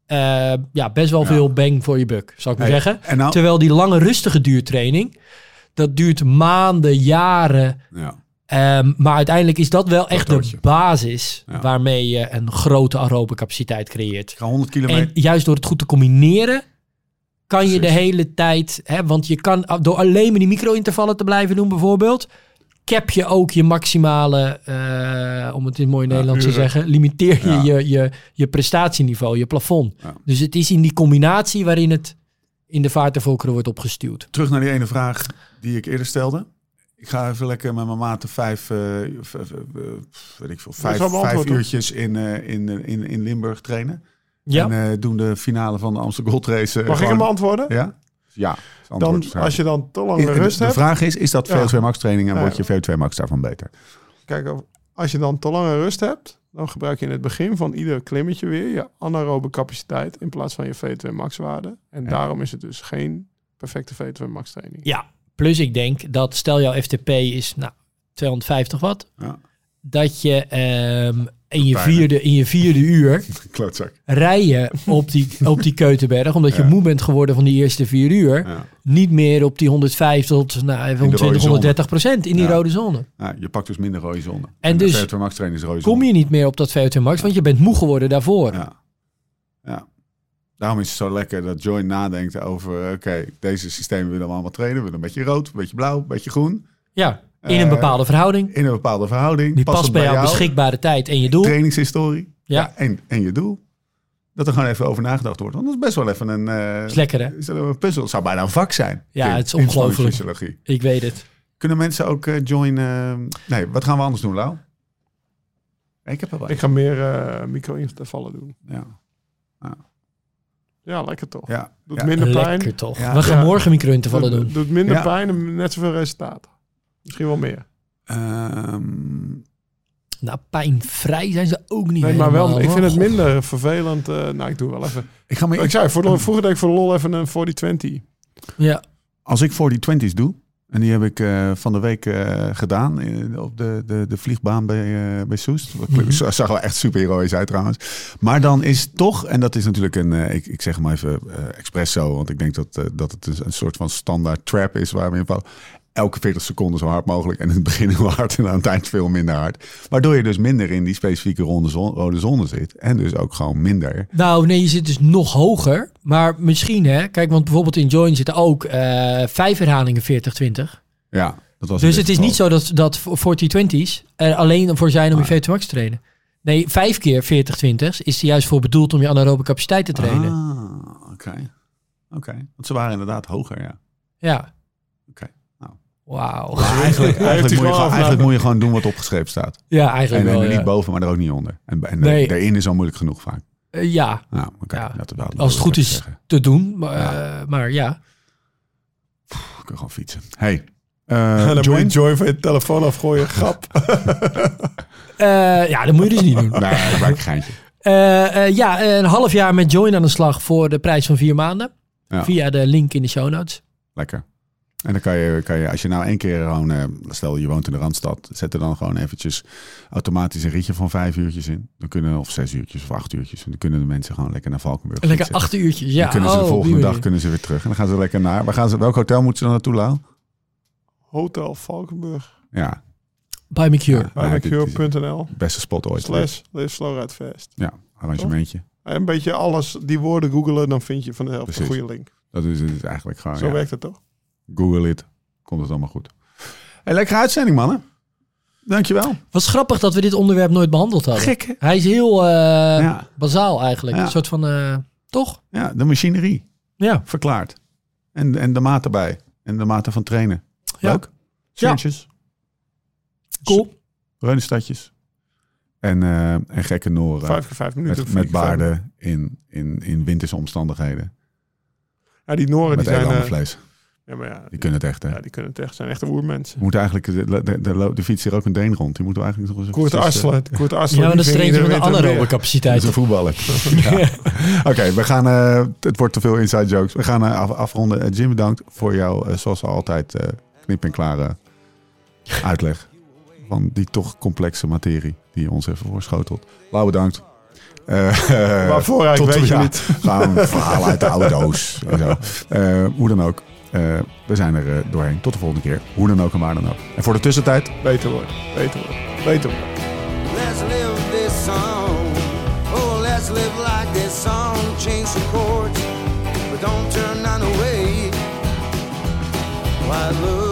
eh, ja, best wel veel bang voor je buck, zou ik maar Hey, zeggen. En nou, Terwijl die lange rustige duurtraining, dat duurt maanden, jaren. ja. Ehm, maar uiteindelijk is dat wel echt de basis Ja. waarmee je een grote aerobe capaciteit creëert. Ik ga 100 kilometer. En juist door het goed te combineren, kan je de hele tijd, hè, want je kan door alleen maar die micro-intervallen te blijven doen, bijvoorbeeld, cap je ook je maximale, eh, om het in mooi Nederlands te zeggen, limiteer je, Ja. je je je prestatieniveau, je plafond. Dus het is in die combinatie waarin het in de vaart volkeren wordt opgestuwd. Terug naar die ene vraag die ik eerder stelde. Ik ga even lekker met mijn maten vijf, eh, v- weet ik veel, vijf, vijf uurtjes in, eh, in, in, in Limburg trainen. Ja, En eh, doen de finale van de Amsterdam Gold Race. eh, Mag ik hem beantwoorden? Ja? Ja. Dan, als je dan te lang de, de rust de hebt. vraag is, is dat Ja. VO2 max training en Ja. wordt je VO2 max daarvan beter? Kijk, als je dan te lange rust hebt, dan gebruik je in het begin van ieder klimmetje weer je anaerobe capaciteit in plaats van je VO2 max waarde. En Ja. daarom is het dus geen perfecte VO2 max training. ja. Plus ik denk dat stel jouw FTP is nou, 250 watt, Ja. dat je ehm, in, je vierde, in je vierde uur rijden op die, op die Keutenberg, omdat je moe bent geworden van die eerste vier uur, Ja. niet meer op die 105 tot nou, even rode 120, zone. 130 procent in die rode zone. Ja, je pakt dus minder rode zone. En de dus VO2 max training is rode Kom je niet meer op dat VO2 max, want je bent moe geworden daarvoor. Daarom is het zo lekker dat Join nadenkt over... oké, deze systemen willen we allemaal trainen. We willen een beetje rood, een beetje blauw, een beetje groen. Ja, in een Eh, bepaalde verhouding. In een bepaalde verhouding. Die past bij jouw beschikbare tijd en je doel. Trainingshistorie. Ja. en, en je doel. Dat er gewoon even over nagedacht wordt. Want dat is best wel even een... eh, Is lekker hè? is dat een puzzel. Het zou bijna een vak zijn. Ja, het is ongelooflijk. Ik weet het. Kunnen mensen ook eh, join... eh, nee, wat gaan we anders doen, Lau? Ik heb er wel. Ik ga meer eh micro-intervallen doen. Ja. Ja, lekker toch. Ja. Doet ja. minder pijn. Lekker toch. Ja. We gaan Ja. morgen micro-intervallen doen. doet minder Ja. pijn en net zoveel resultaten. Misschien wel meer. Ehm, Nou, pijnvrij zijn ze ook niet Nee, maar wel, helemaal, ik vind het minder vervelend. eh, nou, ik doe wel even. ik ga me, Ik zei, voor de, vroeger deed ik voor de lol even een 40-20. Ja. als ik voor die 20's doe, en die heb ik eh, van de week eh, gedaan eh, op de, de, de vliegbaan bij, bij Soest. Dat zag er wel echt super heroïs uit trouwens. Maar dan is toch, en dat is natuurlijk een, ik, ik zeg hem even expres zo, want ik denk dat, dat het een, een soort van standaard trap is waar we in vallen. Elke 40 seconden zo hard mogelijk. En in het begin heel hard en aan het eind veel minder hard. Waardoor je dus minder in die specifieke ronde zon, rode zone zit. En dus ook gewoon minder. Nou, nee, je zit dus nog hoger. Maar misschien, hè. Kijk, want bijvoorbeeld in Join zitten ook eh, vijf herhalingen 40-20. Ja, dat was Dus het is niet zo dat, dat voor 40-20's er alleen voor zijn om je VT Max te trainen. Nee, vijf keer 40-20's is er juist voor bedoeld om je anaerobe capaciteit te trainen. Ah, oké. Oké. Want ze waren inderdaad hoger, ja. Ja. Wauw. Eigenlijk, moet je, gewoon eigenlijk moet je gewoon doen wat opgeschreven staat. Ja, En, eigenlijk en wel, ja. niet boven, maar er ook niet onder. En, en Nee. daarin is al moeilijk genoeg vaak. Eh, ja, Nou. Ja. Dat wel, als het goed is zeggen. te doen. Maar Ja. eh, maar ja. Ik kan gewoon fietsen. Hey. eh, En dan moet join? je Joy van je telefoon afgooien. Grap. Eh, ja, dat moet je dus niet doen. Nee, ik maak een geintje. Eh, eh, ja, een half jaar met Join aan de slag voor de prijs van vier maanden. Ja. Via de link in de show notes. Lekker. En dan kan je, kan je, als je nou één keer gewoon, eh, stel je woont in de Randstad, zet er dan gewoon eventjes automatisch een ritje van vijf uurtjes in. Dan kunnen, of zes uurtjes of acht uurtjes. En dan kunnen de mensen gewoon lekker naar Valkenburg Lekker fietsen. acht uurtjes. Ja, dan kunnen ze de oh, volgende dag kunnen ze weer terug. En dan gaan ze lekker naar. Waar gaan ze, welk hotel moeten ze dan naartoe, Lau? Hotel Valkenburg. Ja, By McCure. Ja, Barbecue.nl beste spot ooit. slash live slow ride fast. Ja, arrangementje. En een beetje alles, die woorden googelen, dan vind je van de helft een goede link. Dat is het eigenlijk gewoon. Zo ja. werkt het toch? Google it. Komt het allemaal goed. Hey, lekkere uitzending, mannen. Dankjewel. Wat grappig dat we dit onderwerp nooit behandeld hadden. Gek, hè? Hij is heel eh, Ja. bazaal eigenlijk. Ja. Een soort van... eh, toch? Ja, de machinerie. Ja. Verklaard. En, en de maat erbij. En de mate van trainen. Ja. Leuk. Cool. Reunenstadjes. En, eh, en gekke noren. Vijf keer vijf minuten. met, baarden in, in, in winterse omstandigheden. Ja, die Noren met die zijn... eh, elandvlees. Ja, maar ja, Die kunnen het echt, hè? ja, die kunnen het echt. zijn echte oermensen. We moeten eigenlijk, de, de, de, de fiets hier ook een Deen rond. Die moeten we eigenlijk nog eens Koert eh, Arslan. Koert Arslan. Ja, maar dat is er een winter anaerobe weer. Dat is capaciteit. een voetballer. Ja. Oké, we gaan. eh, het wordt te veel inside jokes. We gaan eh, af, afronden. Eh, Jim, bedankt voor jouw, eh, zoals altijd, eh, knip en klare uitleg van die toch complexe materie die je ons even voorschotelt. Lau, bedankt. Eh, Waarvoor eigenlijk, weet je ja, niet. Gaan verhalen uit de auto's en zo. Eh, hoe dan ook. Eh, we zijn er eh, doorheen. Tot de volgende keer. Hoe dan ook en waar dan ook. En voor de tussentijd, Beter worden. Beter worden. Beter worden. Let's live this song. Oh, let's live like this song. Change the chords, but don't turn none away. Why love